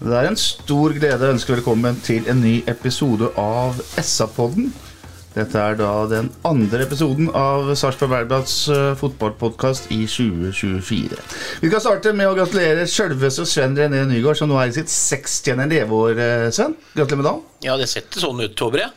Det er en stor glede å ønske velkommen til en ny episode av SA-podden. Dette er da den andre episoden av Sarpsborg Verblads uh, fotballpodkast i 2024. Vi skal starte med å gratulere sjølveste Sven René Nygaard, som nå er i sitt 60. leveår. uh, Sven. Gratulerer med dagen. Ja, det ser sånn ut, Tobre.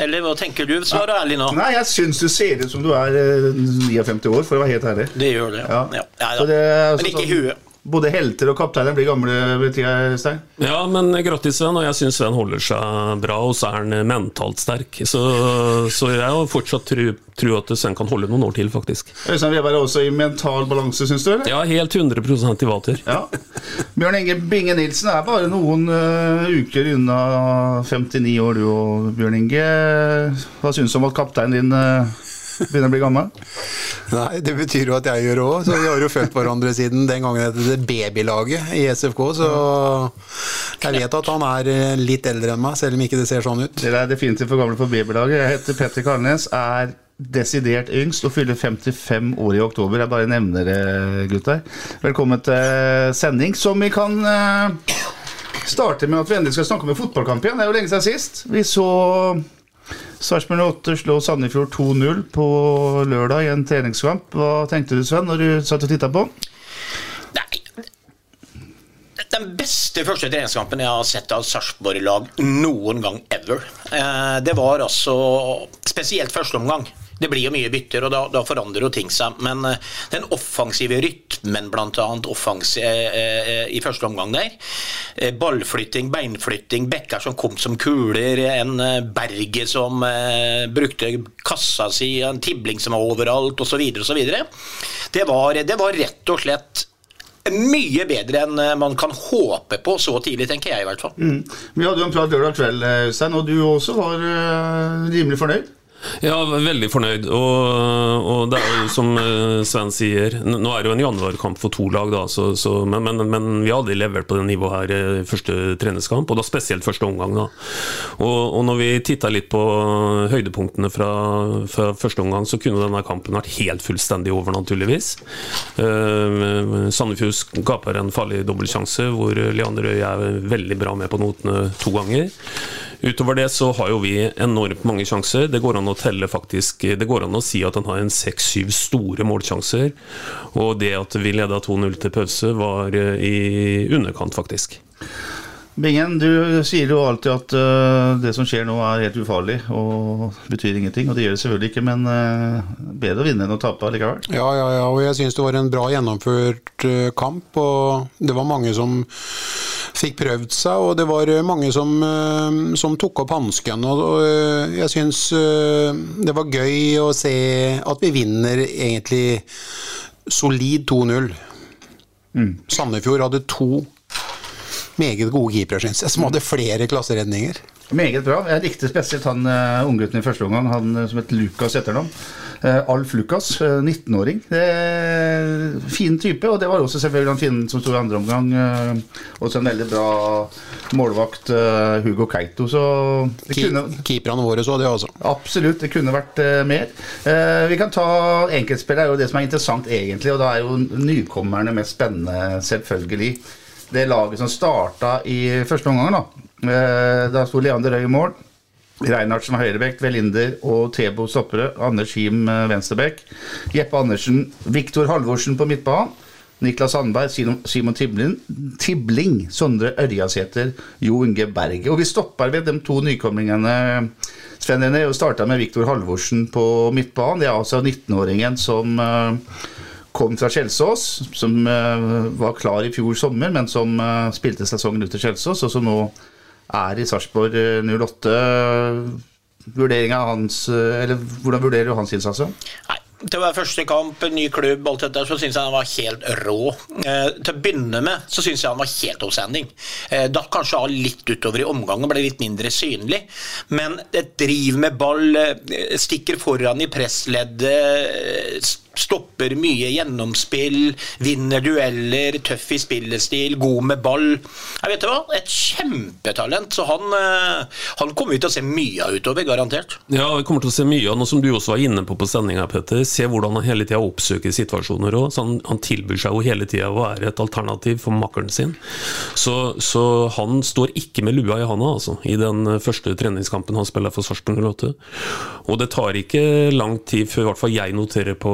Eller hva tenker du? Svar ærlig nå. Nei, jeg syns du ser ut som du er uh, 59 år, for å være helt ærlig. Det gjør det. Ja. Ja. Ja, Så det altså Men ikke i sånn- huet. Både helter og kapteiner blir gamle med tida, Stein. Ja, men grattis, Sven. Og jeg syns Sven holder seg bra, og så er han mentalt sterk. Så, så jeg har fortsatt tro, tro at Sven kan holde noen år til, faktisk. Øystein Weber er også i mental balanse, syns du? eller? Ja, helt 100 i vater. Ja. Bjørn Inge Binge Nilsen er bare noen uh, uker unna 59 år, du og Bjørn Inge. Hva syns du om at kapteinen din eh, begynner å bli gammel? Nei, det betyr jo at jeg gjør det òg. Så vi har jo fulgt hverandre siden den gangen det het babylaget i SFK. Så jeg vet at han er eh, litt eldre enn meg, selv om ikke det ser sånn ut. Dere er definitivt for gamle for babylaget. Jeg heter Petter Karnes, er desidert yngst og fyller 55 år i oktober. Jeg bare nevner det, gutter. Velkommen til sending, som vi kan eh, starte med at vi endelig skal snakke om en fotballkamp igjen. Det er jo lenge siden sist. Vi så Sarpsborg 8 slo Sandefjord 2-0 på lørdag i en treningskamp. Hva tenkte du, Sven, når du satt og titta på? Nei. Den beste første treningskampen jeg har sett av Sarpsborg-lag noen gang ever. Eh, Det var altså spesielt første omgang. Det blir jo mye bytter, og da, da forandrer jo ting seg. Men uh, den offensive rytmen, bl.a. Offensiv, uh, i første omgang der. Ballflytting, beinflytting, bekker som kom som kuler, en Berge som brukte kassa si, en Tibling som var overalt, osv. osv. Det, var- det var rett og slett mye bedre enn man kan håpe på så tidlig, tenker jeg i hvert fall. Vi hadde jo en prat lørdag kveld, Øystein, og du også var rimelig fornøyd. Ja, veldig fornøyd. Og, og det er jo som eh, Sven sier, nå er det jo en januarkamp for to lag, da, så, så, men, men, men vi aldri levert på det nivået her i første treningskamp, og da spesielt første omgang. da. Og, og når vi titta litt på høydepunktene fra, fra første omgang, så kunne denne kampen vært helt fullstendig over, naturligvis. Uh, Sandefjord skaper en farlig dobbeltsjanse, hvor Leander Øye er veldig bra med på notene to ganger. Utover det så har jo vi enormt mange sjanser. Det går an å telle faktisk Det går an å si at han har en seks-syv store målsjanser. Og det at vi leda 2-0 til pause, var eh, i underkant, faktisk. Bingen, du sier jo alltid at uh, det som skjer nå er helt ufarlig og betyr ingenting. Og det gjør det selvfølgelig ikke, men uh, bedre å vinne enn å tape likevel. Ja, ja, ja, og jeg syns det var en bra gjennomført uh, kamp. Og det var mange som fikk prøvd seg, og det var mange som, som tok opp hansken. Og, og jeg syns det var gøy å se at vi vinner egentlig solid 2-0. Sandefjord hadde to meget gode keepere, syns jeg, som hadde flere klasseredninger. Meget bra. Jeg likte spesielt han uh, unggutten i første omgang, han eh, som het Lukas etternavn. Uh, Alf Lukas, uh, 19-åring. Er Fin type, og det var også selvfølgelig han fine som sto i andre omgang. Uh, også en veldig bra målvakt, Hugo Keito. Så det Keep, kunne Keeperne våre så det, altså. Absolutt, det kunne vært mer. Vi kan ta enkeltspill, er jo det som er interessant egentlig, og da er jo nykommerne mest spennende, selvfølgelig. Det laget som starta i første omgang, da. Uh, da sto Leander Røe i mål. Reinhardsen høyrebekk, Velinder og Tebo stoppere. Anders Him uh, venstrebekk. Jeppe Andersen, Viktor Halvorsen på midtbanen. Niklas Sandberg, Simon- Simon Tibling, Tibling Sondre Ørjasæter, Jo Inge Berge. Og vi stopper ved de to nykomlingene Sven René starta med Viktor Halvorsen på midtbanen. Det er altså 19-åringen som eh, kom fra Kjelsås, som eh, var klar i fjor sommer, men som eh, spilte sesongen ut til Kjelsås, og som nå er i Sarpsborg eh, 08. Vurderinga hans, eh, eller Hvordan vurderer du hans innsats? Til å være første kamp, ny klubb, alt dette, så syns jeg han var helt rå. Eh, til å begynne med så syns jeg han var helt outstanding. Eh, Datt kanskje av litt utover i omgangen, ble litt mindre synlig. Men et driv med ball, stikker foran i pressleddet, stopper mye gjennomspill, vinner dueller, tøff i spillestil, god med ball. Jeg vet du hva, Et kjempetalent. Så han, eh, han kommer vi til å se mye av utover, garantert. Ja, vi kommer til å se mye av noe som du også var inne på på sendinga, Petter. Se hvordan han hele tida oppsøker situasjoner òg. Han, han tilbyr seg jo hele tida å være et alternativ for makkeren sin. Så, så han står ikke med lua i handa, altså, i den første treningskampen han spiller for Sarpsborg 08. Og det tar ikke lang tid før i hvert fall jeg noterer på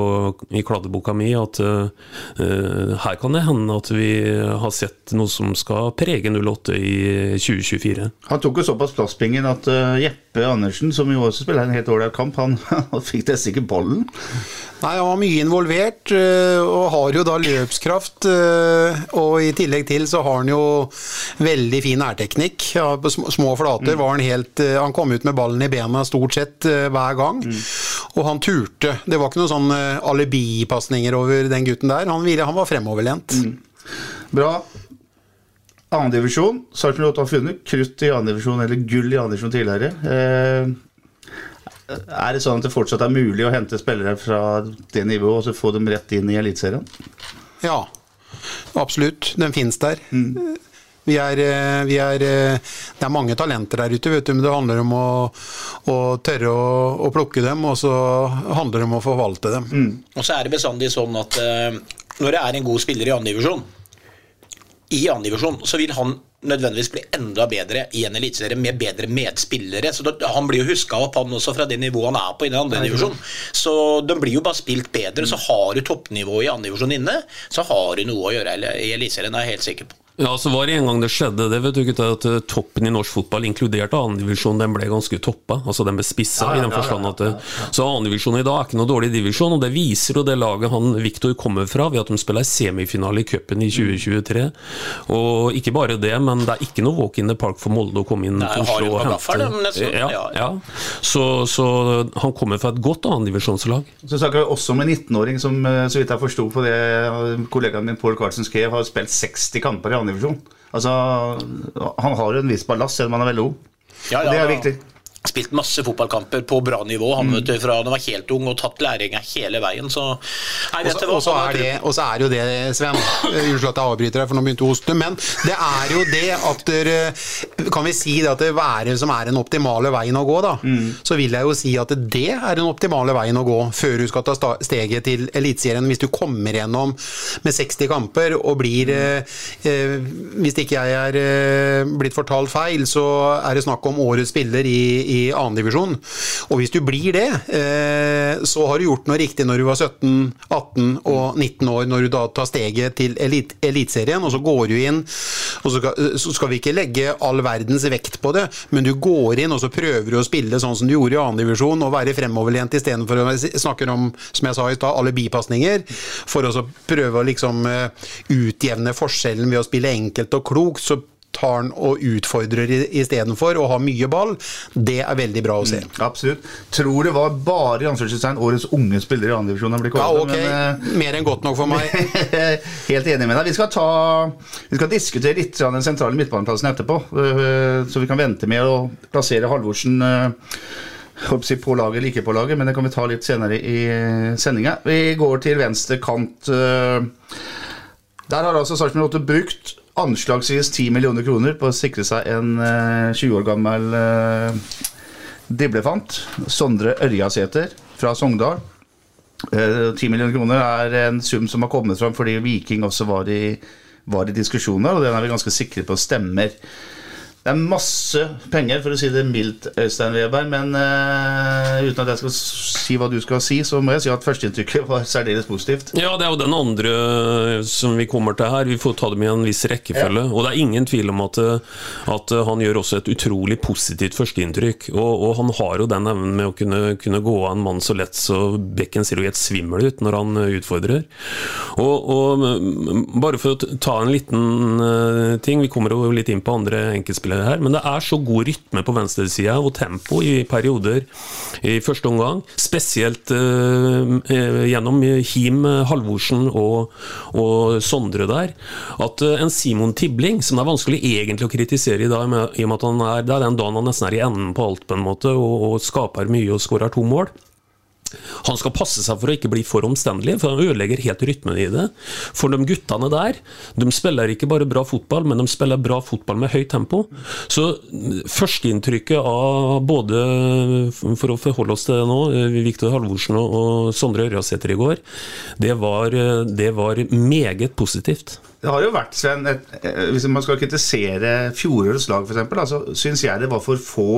i kladdeboka mi at uh, her kan det hende at vi har sett noe som skal prege 08 i 2024. Han tok jo såpass plasspingen at eh, Jeppe Andersen, som jo også spiller en helt ålreit kamp, han, han fikk nesten ikke bollen. Nei, Han var mye involvert, øh, og har jo da løpskraft. øh, Og i tillegg til så har han jo veldig fin nærteknikk. Ja, På små flater var han helt øh, Han kom ut med ballen i bena stort sett hver gang. Og han turte. Det var ikke noen sånn alibipasninger over den gutten der. Han, ville, han var fremoverlent. Bra. Annendivisjon. Sarpsborg 8 har funnet krutt i annendivisjon, eller gull i annendivisjon tidligere. Eh, er det sånn at det fortsatt er mulig å hente spillere fra det nivået og så få dem rett inn i Eliteserien? Ja, absolutt. Den fins der. Vi er, eh, vi er, eh, det er mange talenter der ute, vet du, men det handler om å, å tørre å, å plukke dem, og så handler det om å forvalte dem. Og så er det bestandig sånn at når det er en god spiller i andredivisjon, i andredivisjon, så vil han nødvendigvis bli enda bedre i en eliteserie med bedre medspillere. Så da, Han blir jo huska opp, han også, fra det nivået han er på i den andre divisjonen. Så de blir jo bare spilt bedre. Så har du toppnivået i andredivisjon inne, så har du noe å gjøre i eliteserien, er jeg helt sikker på. Ja, så var det en gang det skjedde, det vet du ikke, at eh, toppen i norsk fotball, inkludert annendivisjon, den ble ganske toppa. Altså den ble spissa, i den forstand at det, Så annendivisjon i dag er ikke noe dårlig divisjon, og det viser jo det laget han Viktor kommer fra, ved at de spiller semifinale i cupen i 2023. Og ikke bare det, men det er ikke noe walk in the park for Molde å komme inn Nei, til Oslo og hente. nesten, Ja, ja. ja. Så, så han kommer fra et godt annendivisjonslag. Så snakker vi også om en 19-åring som, eh, så vidt jeg forsto på det eh, kollegaen min Paul Carlsen skrev, har spilt 60 kamper i andredivisjon. Altså, han har jo en viss ballast, selv om han er veldig god. Ja, ja, det er viktig. Spilt masse fotballkamper på bra nivå han vet du, fra han var helt ung, og tatt læringa hele veien. Så Nei, vet du hva, Og så er, det- og så er jo det, Sven eh, Unnskyld at jeg avbryter deg, for nå begynte å hoste. Men det er jo det at der, Kan vi si det at det er som er den optimale veien å gå, da? Så vil jeg jo si at det er den optimale veien å gå før du skal ta steget til Eliteserien. Hvis du kommer gjennom med 60 kamper og blir mm. eh, Hvis ikke jeg er eh, blitt fortalt feil, så er det snakk om årets spiller i, i annendivisjon. Og hvis du blir det, eh, så har du gjort noe riktig når du var 17, 18 og 19 år, når du da tar steget til elit Eliteserien, og så går du inn, og så skal, så skal vi ikke legge all verdens vekt på det, men du går inn og så prøver du å spille sånn som du gjorde i annendivisjon, og være fremoverlent istedenfor å snakke om, som jeg sa i stad, alibipasninger, for å prøve å liksom eh, utjevne forskjellen ved å spille enkelt og klokt, så tar han og utfordrer i- istedenfor og har mye ball. Det er veldig bra å se. Absolutt. Tror det var bare i anførselstegn årets unge spillere i andredivisjon han ble Ja, kåret. ok. men, eh, Mer enn godt nok for meg. Helt enig med deg. Vi skal, ta, vi skal diskutere litt av den sentrale midtbaneplassen etterpå. øh, Så vi kan vente med å plassere Halvorsen øh, på laget eller ikke på laget, men det kan vi ta litt senere i sendinga. Vi går til venstre kant. Der har altså Sarpsborg 8 brukt anslagsvis 10 millioner kroner på å sikre seg en øh, 20 år gammel diblefant. driblefant. Sondre Ørjasæter fra Sogndal. Eh, 10 millioner kroner er en sum som har kommet fram fordi Viking også var i, var i diskusjoner, og den er vi ganske sikre på stemmer. Det er masse penger, for å si det mildt, Øystein Weberg. Men uh, uten at jeg skal si hva du skal si, så må jeg si at førsteinntrykket var særdeles positivt. Ja, det er jo den andre som vi kommer til her. Vi får ta dem i en viss rekkefølge. Og det er ingen tvil om at, at han gjør også et utrolig positivt førsteinntrykk. Og, og han har jo den evnen med å kunne, kunne gå av en mann så lett så bekken ser jo helt svimmel ut når han utfordrer. Og, og bare for å ta en liten ting, vi kommer jo litt inn på andre enkeltspillere her, men det er så god rytme på venstresida og tempo i perioder i første omgang, spesielt eh, gjennom Him Halvorsen og, og, Sondre der, at uh, en Simon Tibling, som det er vanskelig egentlig å kritisere i dag, i og med at han er, det er den dagen han nesten er i enden på alt, på en måte, og, og skaper mye og skårer to mål. Han skal passe seg for å ikke bli for omstendelig, for han ødelegger helt rytmen i det. For de guttene der, de spiller ikke bare bra fotball, men de spiller bra fotball med høyt tempo. Så førsteinntrykket av både, for å forholde oss til det nå, Viktor Halvorsen og Sondre Ørjasæter i går, det var, det var meget positivt. Det har jo vært, Sven, et, hvis man skal kritisere fjorårets lag f.eks., så syns jeg det var for få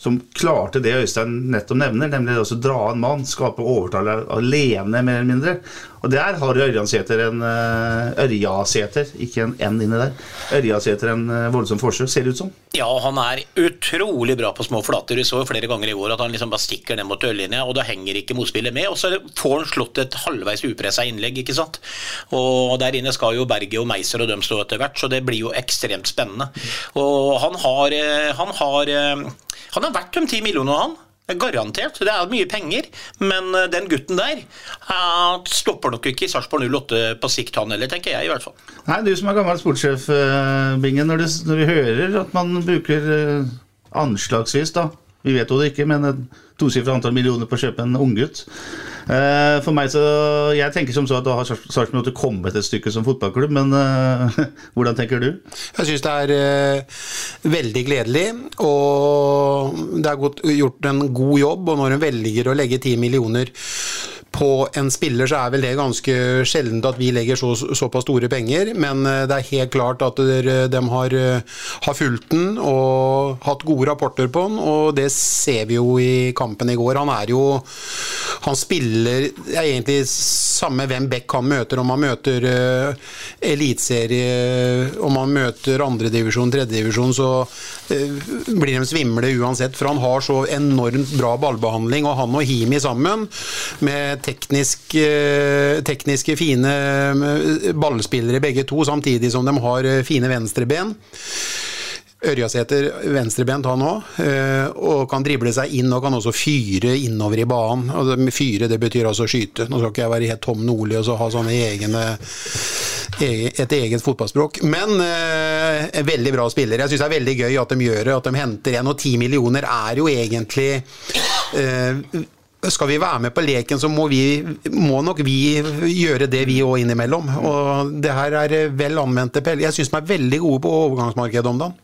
som klarte det Øystein nettopp nevner, nemlig å dra en mann, skape overtall alene, mer eller mindre. Og der har Ørjansæter en uh, Ørjasæter, ikke en N inni der. Ørjasæter en uh, voldsom forskjell, ser det ut som. Ja, han er utrolig bra på små flater. Vi så flere ganger i år at han liksom bare stikker ned mot ørlinja, og da henger ikke motspillet med. Og så får han slått et halvveis upressa innlegg, ikke sant. Og der inne skal jo Berge og Meiser og dem stå etter hvert, så det blir jo ekstremt spennende. Og han har, eh, han har han har vært de ti millionene, han. Garantert. Det er mye penger, men eh, den gutten der uh, stopper nok ikke i Sarpsborg 08 på sikt, han heller, tenker jeg i hvert fall. Nei, du som er gammel sportssjef, uh, Bingen, når, det, når, vi hører at man bruker anslagsvis, da Vi vet jo det ikke, men et tosifra antall millioner på å kjøpe en unggutt. Uh, for meg så Jeg tenker som så at da har Sarpsborg kommet et stykke som fotballklubb, men uh, hvordan tenker du? Jeg syns det er uh, veldig gledelig, og det er gjort en god jobb. Og når en velger å legge ti millioner på en spiller så er vel det ganske sjeldent at vi legger så, såpass store penger, men eh, det er helt klart at de har, eh, har fulgt den og hatt gode rapporter på den, og det ser vi jo i kampen i går. Han er jo Han spiller er egentlig samme hvem Beck han møter, om han møter uh, eliteserie, om han møter andredivisjon, tredjedivisjon, så uh, blir de svimle uansett, for han har så enormt bra ballbehandling, og han og Himi sammen med teknisk, eh, tekniske, fine eh, ballspillere begge to, samtidig som de har eh, fine venstreben. Ørjasæter venstrebent han òg, og kan drible seg inn og kan også fyre innover i banen. Og fyre det betyr altså skyte. Nå skal ikke jeg være helt Tom Nordli og så ha sånne egne et eget fotballspråk. Men eh, veldig bra spiller. Jeg syns det er veldig gøy at de gjør det, at de henter en. Og ti millioner er jo egentlig eh, skal vi være med på leken, så må, vi, må nok vi gjøre det, vi òg innimellom. Og det her er vel anvendte peller. Jeg syns de er veldig gode på overgangsmarkedet om dagen.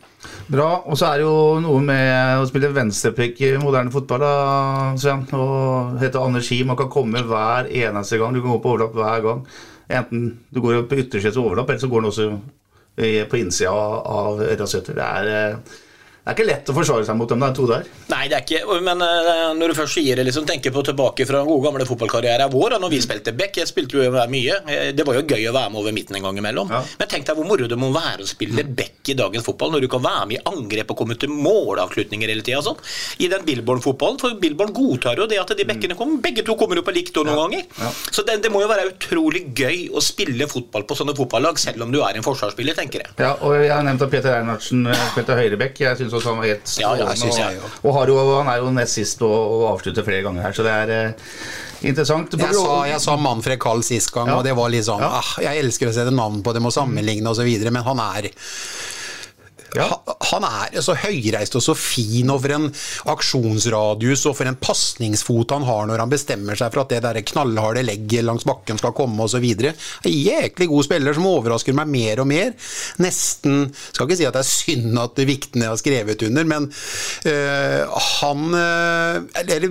Bra. Og så er det jo noe med å spille venstrepekk i moderne fotball, da, Sven. Og heter Anders Hie. Man kan komme hver eneste gang. Du kan gå på overlapp hver gang. Enten du går på ytterste overlapp, eller så går den også på innsida av Ørjasæter. Det er eh, det er ikke lett å forsvare seg mot dem, de to der. Nei, det er ikke Men uh, når du først sier det, liksom, tenker på tilbake fra den gode gamle fotballkarrieren vår, da når vi spilte back Jeg spilte jo mye. Eh, det var jo gøy å være med over midten en gang imellom. Ja. Men tenk deg hvor moro det må være å spille back i dagens fotball, når du kan være med i angrep og komme til målavslutninger hele tida. Sånn. I den Billborn-fotballen, for Billborn godtar jo det at de bekkene kommer. Begge to kommer jo på likt noen ja. ganger. Ja. Så det, det, må jo være utrolig gøy å spille fotball på sånne fotballag, selv om du er en forsvarsspiller, tenker jeg. Ja, og jeg har nevnt at Peter Einertsen eh, spilte høyreback. Jeg synes også han var helt strålende. Ja, ja, og, og jo, han er jo nest sist og, og avslutter flere ganger her, så det er eh, interessant. Jeg sa, jeg sa Manfred Kall sist gang, og det var litt sånn ah, Jeg elsker å sette navn på dem og sammenligne osv., men han er ja. Han er så høyreist og så fin, og for en aksjonsradius og for en pasningsfot han har når han bestemmer seg for at det der knallharde legget langs bakken skal komme osv. Jæklig god spiller som overrasker meg mer og mer. Nesten Skal ikke si at det er synd at Viktene har skrevet under, men øh, han øh, eller,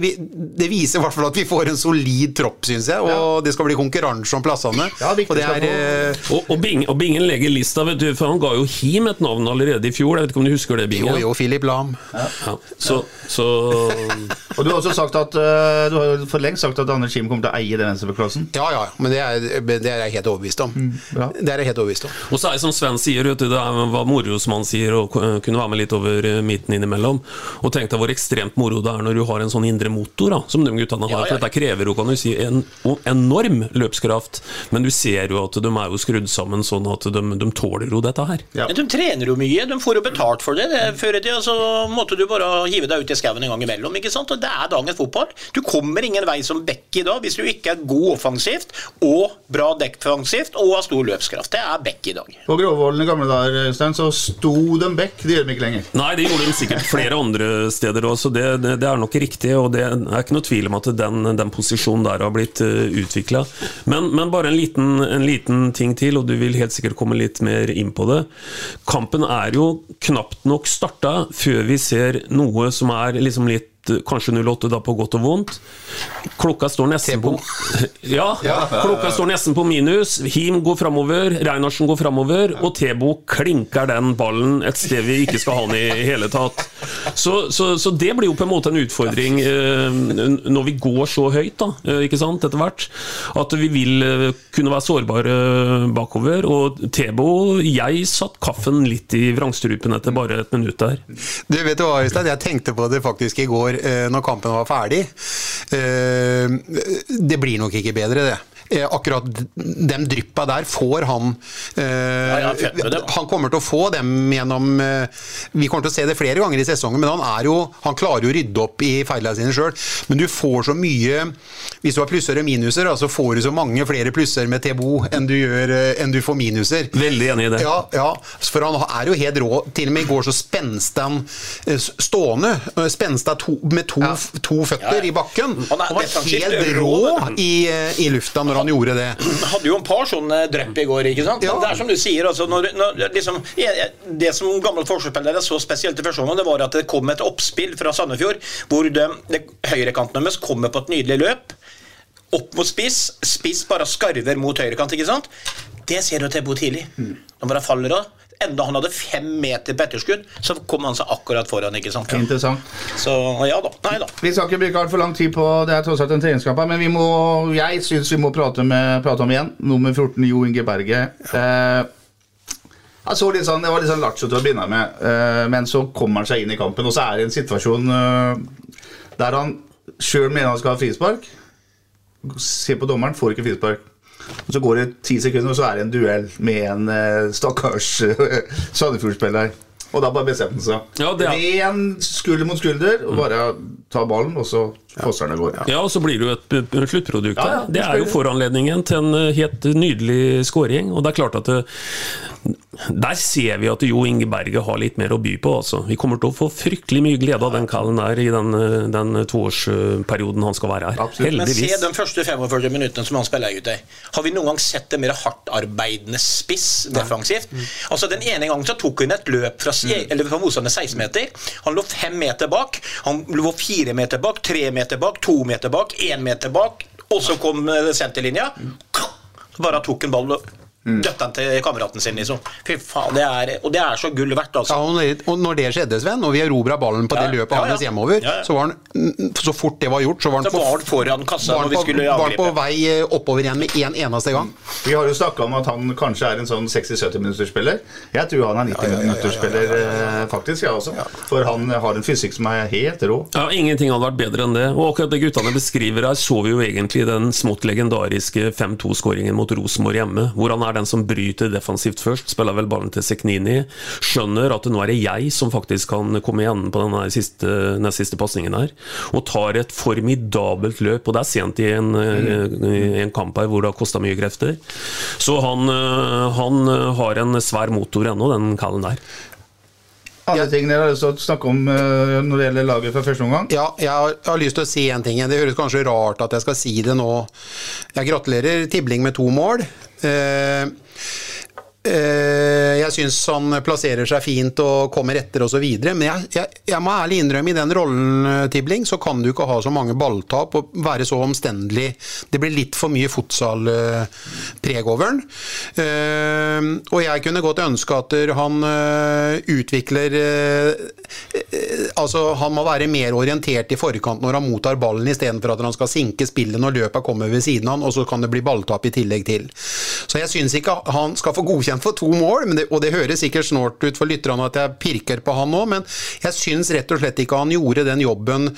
Det viser i hvert fall at vi får en solid tropp, syns jeg, og ja. det skal bli konkurranse om plassene. Ja, og, er, øh, og, og, Bing, og, Bingen legger lista, vet du, for han ga jo Him et navn allerede skjedde i fjor. Jeg vet ikke om du husker det, Bingen? Jo, jo, Philip Lam. Ja. Så, så Og du har også sagt at uh, Du har for lengst sagt at Anders Kim kommer til å eie den venstrebeklassen. Ja, ja, men det er, det er jeg helt overbevist om. bra. Det er jeg helt overbevist om. Og så er det som Sven sier, vet du, det er hva moro som han sier, og kunne være med litt over eh, midten innimellom. Og tenk deg hvor ekstremt moro det er når du har en sånn indre motor, da, som de guttene har. Ja, ja. For dette krever jo, kan du si, en enorm løpskraft. Men du ser jo at de er jo skrudd sammen sånn at de, de tåler jo dette her. Ja. Men de trener jo mye, de får jo betalt for det. det før i tida så måtte du bare hive deg ut i skauen en gang imellom. ikke sant? Og Det er dagens fotball. Du kommer ingen vei som bekk i dag hvis du ikke er god offensivt og bra defensivt og har stor løpskraft. Det er bekk i dag. På Gråvollen i gamle dager Øystein, så sto de bekk. Det gjør de ikke lenger. Nei, det gjorde de sikkert flere andre steder òg, så det, det, det er nok riktig. Og det er ikke noe tvil om at den, den posisjonen der har blitt uh, utvikla. Men, men bare en liten, en liten ting til, og du vil helt sikkert komme litt mer inn på det. Kampen er jo knapt nok starta før vi ser noe som er liksom litt Kanskje 08 da på godt og vondt. Klokka står nesten på ja, klokka står nesten på minus. Him går framover, Reinarsen går framover, og Tebo klinker den ballen et sted vi ikke skal ha den i hele tatt. Så, så, så det blir jo på en måte en utfordring eh, når vi går så høyt, da, eh, ikke sant, etter hvert. At vi vil eh, kunne være sårbare bakover. Og Tebo, jeg satt kaffen litt i vrangstrupen etter bare et minutt der. Du vet du hva, Øystein? Jeg tenkte på det faktisk i går eh, når kampen var ferdig. Eh, det blir nok ikke bedre, det. Eh, akkurat de dryppa der får han eh, ja. Han kommer til å få dem gjennom eh, Vi kommer til å se det flere ganger i sesongen, men han, er jo, han klarer jo å rydde opp i feilene sine sjøl. Men du får så mye Hvis du har plusser og minuser, så får du så mange flere plusser med TBO enn du, gjør, enn du får minuser. Veldig enig i det. Ja, ja, for han er jo helt rå. Til og med i går så spenste han stående. Spenste to, med to, to føtter i bakken. Han er helt rå. i, i lufta når han gjorde det. hadde jo en par sånne drypp i går. ikke sant? Ja. Det er som du sier, altså, når, når, liksom, Det som gamle forsvarsspillere så spesielt i første omgang, det var at det kom et oppspill fra Sandefjord hvor de, de, høyrekanten deres kommer på et nydelig løp. Opp mot spiss. Spiss bare skarver mot høyrekant. ikke sant? Det ser du til Bo tidlig. Når bare faller av. Enda han hadde fem meter på etterskudd, så kom han seg akkurat foran. ikke sant? Interessant. Så ja da. Nei da. Vi skal ikke bruke altfor lang tid på det, er tross alt en treningskamp her, men vi må, jeg syns vi må prate, med, prate om igjen. Nummer 14, Jo Inge Berget. Eh, så litt sånn, Det var litt sånn lattjo til å begynne med, eh, men så kommer han seg inn i kampen. Og så er det en situasjon eh, der han sjøl mener han skal ha frispark. Se på dommeren, får ikke frispark. Og Så går det ti sekunder, og så er det en duell med en uh, stakkars uh, Sandefjord-spiller. Og da bare bestemte han seg. Ja, Ren skulder mot skulder, og bare ta ballen, og så fosser går. Ja. Ja, og så blir det jo et sluttprodukt Ja, ja. Det er jo foranledningen til en eh, helt nydelig scoring. Og det er klart at det, der ser vi at Jo Inge Berge har litt mer å by på. Altså. Vi kommer til å få fryktelig mye glede av den kallen der i den, eh, den toårsperioden han skal være her. Absolutt. Men se Heldigvis. de første 45 minuttene som han spiller ut i. Har vi noen gang sett en mer hardtarbeidende spiss defensivt? Altså Den ene gangen så tok hun et løp fra, mm. eller fra motstander 16 meter. Han lå fem meter bak. Han lå fire meter bak, tre meter bak, to meter bak, én meter bak. Og så kom eh, senterlinja. Bare tok en ball og døtte den til kameraten sin, liksom. Fy faen, det er, Og det er så gull verdt, altså. når- og når det skjedde, Sven, og vi erobra ballen på det Ja, løpet ja, ja. hans hjemover, Ja, ja. så var han mm, Så fort det var gjort, så var han Så var han foran kassa var når vi på, angripe. var han på vei eh, oppover igjen med én en eneste gang. Vi har jo snakka om at han kanskje er en sånn 60-70-minutterspiller. Jeg tror han er 90 minutters-spiller, eh, faktisk, jeg også. For han har en fysikk som er helt rå. Ja, Ingenting hadde vært bedre enn det. Og akkurat det guttene beskriver her, så vi jo egentlig den smått legendariske 5-2-skåringen mot Rosenborg hjemme, hvor han er den som bryter defensivt først, spiller vel ballen til Seknini, skjønner at nå er det jeg som faktisk kan komme igjen på denne siste, den siste pasningen her, og tar et formidabelt løp. Og det er sent i en, i en kamp her hvor det har kosta mye krefter. Så han, eh, han har en svær motor ennå, den kallen der. Andre ting dere har lyst til å snakke om eh, når det gjelder laget fra første omgang? Ja, jeg har, jeg har lyst til å si en ting. Det høres kanskje rart at jeg skal si det nå. Jeg gratulerer Tibling med to mål. eða jeg syns han plasserer seg fint og kommer etter osv. Men jeg, jeg, jeg, må ærlig innrømme i den rollen, eh, Tibling, så kan du ikke ha så mange balltap og være så omstendelig. Det blir litt for mye fotsalpreg over den. Eh, og jeg kunne godt ønske at han utvikler Altså, han må være mer orientert i forkant når han mottar ballen, istedenfor at han skal sinke spillet når løpet kommer ved siden av han, og så kan det bli balltap i tillegg til. Så jeg syns ikke han skal få godkjent igjen for to mål, det, og det høres sikkert snålt ut for lytterne at jeg pirker på han nå, men jeg syns rett og slett ikke han gjorde den jobben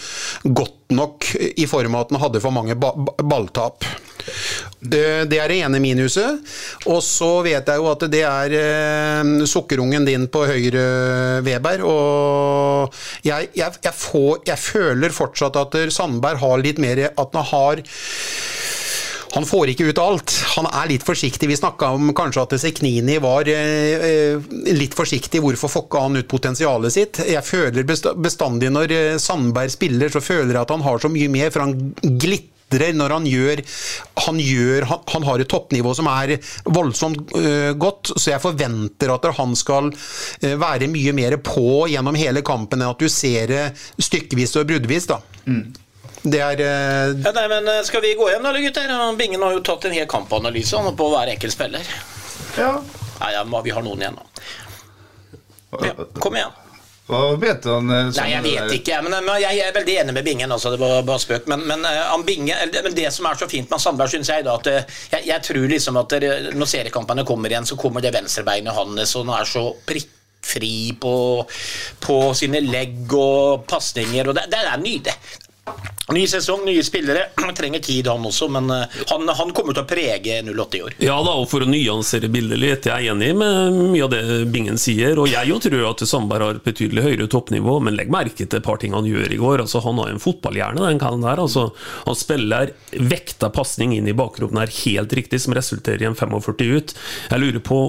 godt nok i form av at han hadde for mange ba balltap. Det er det ene minuset. Og så vet jeg jo at det er eh, sukkerungen din på høyre, Weber. Og jeg, jeg, jeg, får, jeg føler fortsatt at Sandberg har litt mer At han har han får ikke ut alt. Han er litt forsiktig. Vi snakka om kanskje at Seknini var eh, eh, litt forsiktig. Hvorfor fokka han ut potensialet sitt? Jeg føler bestandig når eh, Sandberg spiller, så føler jeg at han har så mye mer, for han glitrer når han gjør Han, gjør, han, har et toppnivå som er voldsomt uh, godt, så jeg forventer at han skal uh, være mye mer på gjennom hele kampen enn at du ser det stykkevis og bruddvis. da. Mm. Det er uh... ja, nei, men eh, Skal vi gå hjem da, gutter? Bingen har jo tatt en hel kampanalyse på hver enkelt spiller. Ja. Nei, ja, vi har noen igjen, da. Ja, kom igjen. Hva vet han? Sånn Nei, Jeg vet ikke, men, men, jeg er veldig enig med Bingen. Altså, det var bare spøk. Men, men, Binge, men, det som er så fint med Sandberg, syns jeg, da, at jeg, jeg, tror liksom at når seriekampene kommer igjen, så kommer det venstrebeinet hans, og han er så prikkfri på, på sine legg og pasninger. Det, det er nydelig. Ny sesong, nye spillere. Trenger tid, han også, men eh, han, han, kommer til å prege 08 i år. Ja da, og for å nyansere bildet litt, jeg er enig med mye av det Bingen sier. Og jeg jo tror at Sandberg har et betydelig høyere toppnivå, men legg merke til et par ting han gjør i går. Altså, han har en fotballhjerne, den kallen der. Altså, han spiller vekta pasning inn i bakgrunnen her helt riktig, som resulterer i en 45 ut. Jeg lurer på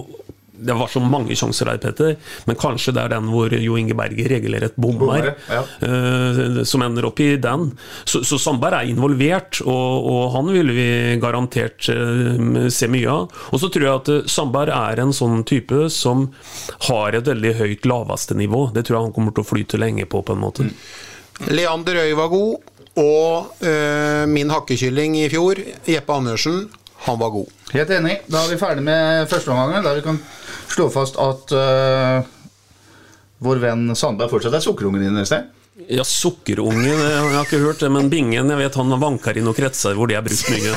det var så mange sjanser der, Petter, men kanskje det er den hvor Jo Inge Berger regulerer et bomber ja. uh, som ender opp i den. Så, så Sandberg er involvert, og, og, han vil vi garantert uh, se mye av. Og så tror jeg at uh, Sandberg er en sånn type som har et veldig høyt laveste nivå. Det tror jeg han kommer til å flyte lenge på, på en måte. Mm. Leander Øy var god, og min hakkekylling i fjor, Jeppe Andersen, han var god. Helt enig. Da er vi ferdig med førsteomgangen. Da vi kan slå fast at uh, vår venn Sandberg fortsatt er sukkerungen din, Øystein? Ja, Sukkerungen, jeg har ikke hørt det, men Bingen jeg vet han vanker i noen kretser hvor det er brukt mye.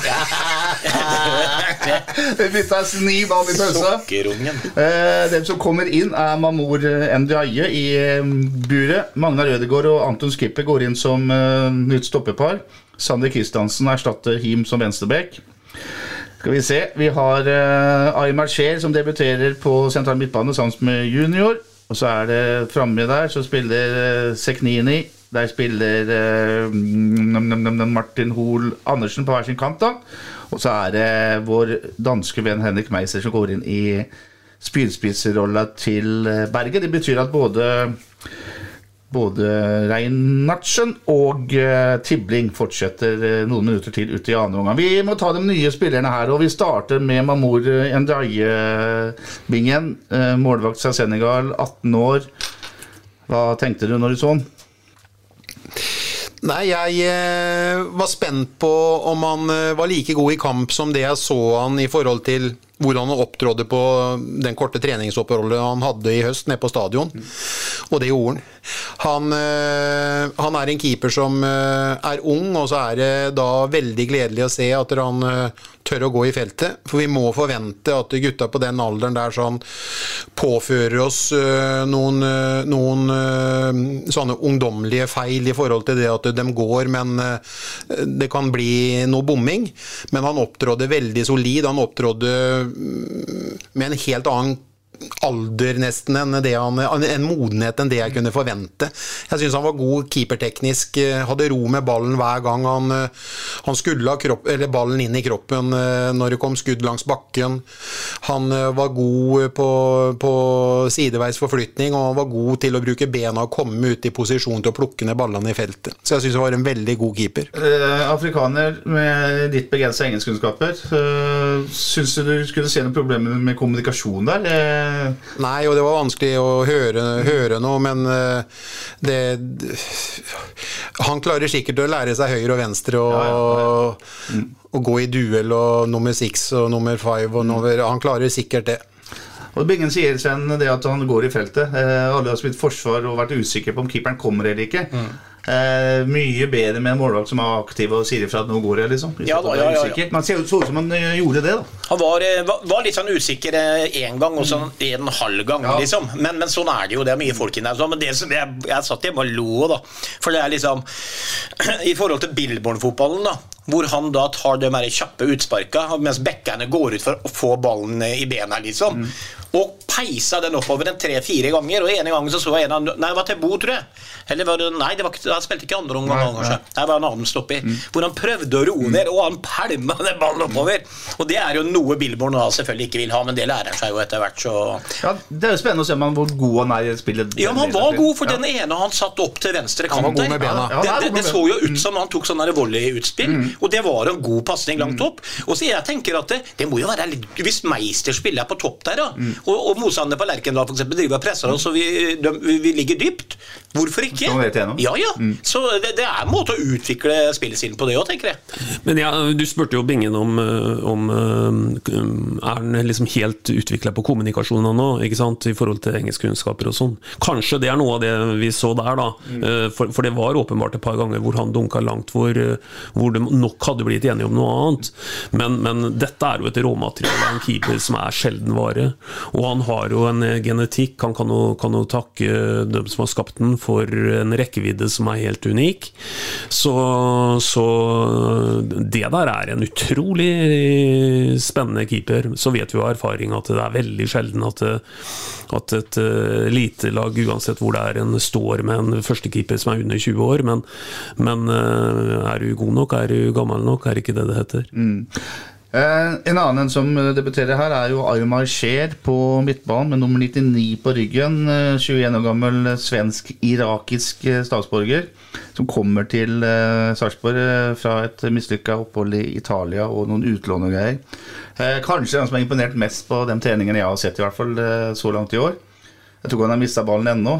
Vi bytta sniv av i. Sukkerungen. Eh, den som kommer inn, er Mamor Ndiaye i eh, buret. Magnar Ødegaard og Anton Skipper går inn som uh, nytt stoppepar. Sander Kristiansen erstatter Him som venstrebekk. Skal vi se. Vi har uh, Aymar Scheer som debuterer på sentral midtbane sammen med junior. Og så er det framme der så spiller uh, Seknini. Der spiller uh, Martin Hoel Andersen på hver sin kant. da. Og så er det vår danske venn Henrik Meiser som går inn i spydspissrolla til Bergen. Det betyr at både både Reinartsen og uh, Tibling fortsetter uh, noen minutter til ut i andre omgang. Vi må ta de nye spillerne her, og vi starter med Mamour Ndiaye-bingen. Uh, målvakt fra Senegal, 18 år. Hva tenkte du når du så han? Nei, jeg var spent på om han var like god i kamp som det jeg så han i forhold til hvordan han opptrådte på den korte treningsoppholdet han hadde i høst nede på stadion. Og det gjorde han. Han, øh, han er en keeper som øh, er ung, og så er det da veldig gledelig å se at han øh, tør å gå i feltet. For vi må forvente at gutta på den alderen der sånn påfører oss noen, noen sånne ungdommelige feil i forhold til det at de går, men det kan bli noe bomming. Men han opptrådde veldig solid. Han opptrådde med en helt annen alder nesten enn han, en modenhet enn det jeg kunne forvente. Jeg syns han var god keeperteknisk, eh, hadde ro med ballen hver gang han, eh, han skulle ha ballen inn i kroppen eh, når det kom skudd langs bakken. Han var god på, på sideveis forflytning, og han var god til å bruke bena og komme ut i posisjon til å plukke ned ballene i feltet. Så jeg syns han var en veldig god keeper. Eh, afrikaner med ditt begrensa engelskkunnskaper, uh, syns du du skulle se noen problemer med kommunikasjon der? Eh, Nei, og det var vanskelig å høre, høre noe, men eh, det Han klarer sikkert å lære seg høyre og venstre og, og gå i duell og nummer six og nummer five og nummer Han klarer sikkert det. Og Bingen sier Sven, det at han går i feltet. Eh, alle har spilt forsvar og vært usikre på om keeperen kommer eller ikke. Eh, mye bedre med en målvakt som er aktiv og sier ifra at nå går jeg, liksom. Ja da, ja, ja, ja. Man ser ut som han eh, gjorde det, da. Han var, eh, var, litt sånn usikker én gang og sånn en halv gang, Ja. liksom. Men, men sånn er det jo. Det er mye folk inni der. Men det som jeg, jeg satt hjemme og lo, da. For det er liksom I forhold til Billborn-fotballen, da. Hvor han da tar de kjappe utsparka mens backerne går ut for å få ballen i bena, liksom. Og peisa den oppover en tre-fire ganger. Og ene gangen så så jeg en av Nei, det var til Bo, tror jeg. Eller var det Nei, det var ikke, han spilte ikke andre omgang, kanskje. Det var en annen stopper. Mm. Hvor han prøvde å roe ned, og han pælma den ballen oppover. Og det er jo noe Billborn da selvfølgelig ikke vil ha, men det lærer han seg jo etter hvert, så Ja, Det er jo spennende å se om han hvor god han er i spillet. Ja, men han var god, for den ene han satt opp til venstre kant der. Ja, det, det, det så jo ut som han tok sånn volleyutspill, mm. og det var en god pasning langt opp. Og så jeg tenker at det, det må jo være litt Hvis Meister spiller på topp der, da, og, og motstanderne på Lerkendal eksempel driver og presser oss, og vi, de, vi, ligger dypt, hvorfor ikke? Igjennom? Ja, Mm. Så det, det er en måte å utvikle spillestilen på det òg, tenker jeg. Men ja, Du spurte jo Bingen om, eh, om eh, Er han liksom helt utvikla på kommunikasjonen nå, ikke sant? i forhold til engelskkunnskaper og sånn. Kanskje det er noe av det vi så der, da. Mm. For, for det var åpenbart et par ganger hvor han dunka langt, hvor, eh, hvor de nok hadde blitt enige om noe annet. Men, men dette er jo et råmateriale av en keeper som er sjelden vare. Og han har jo en eh, genetikk. Han kan jo, kan jo takke dem som har skapt den, for en rekkevidde som er helt unik. Så, så det der er en utrolig spennende keeper. Så vet vi av erfaring at det er veldig sjelden at, det, at et lite lag, uansett hvor det er, en står med en førstekeeper som er under 20 år. Men, men eh, er du god nok, er du gammel nok, er ikke det det heter. Eh, en annen som debuterer her, er jo Aymar Scheer på midtbanen med nummer 99 på ryggen. Eh, 21 år gammel svensk-irakisk eh, statsborger som kommer til eh, Sarpsborg eh, fra et mislykka opphold i Italia og noen utlån og greier. Eh, kanskje den som har imponert mest på de treningene jeg har sett, i hvert fall eh, så langt i år. Jeg tror ikke han har mista ballen ennå.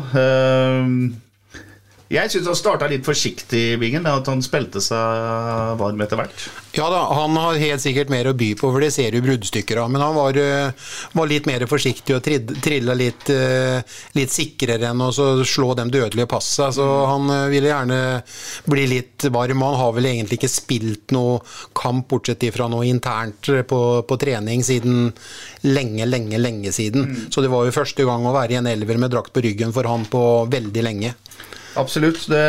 Jeg syns han starta litt forsiktig, i Bingen. At han spilte seg varm etter hvert. Ja da, han har helt sikkert mer å by på, for det ser du bruddstykker av. Men han var, eh, var litt mer forsiktig og trilla litt, eh, litt sikrere enn å slå de dødelige passa. Så han eh, ville gjerne bli litt varm. Han har vel egentlig ikke spilt noe kamp, bortsett fra noe internt på, på trening, siden lenge, lenge, lenge siden. Så det var jo første gang å være i en elver med drakt på ryggen for han på veldig lenge. Absolutt. Det,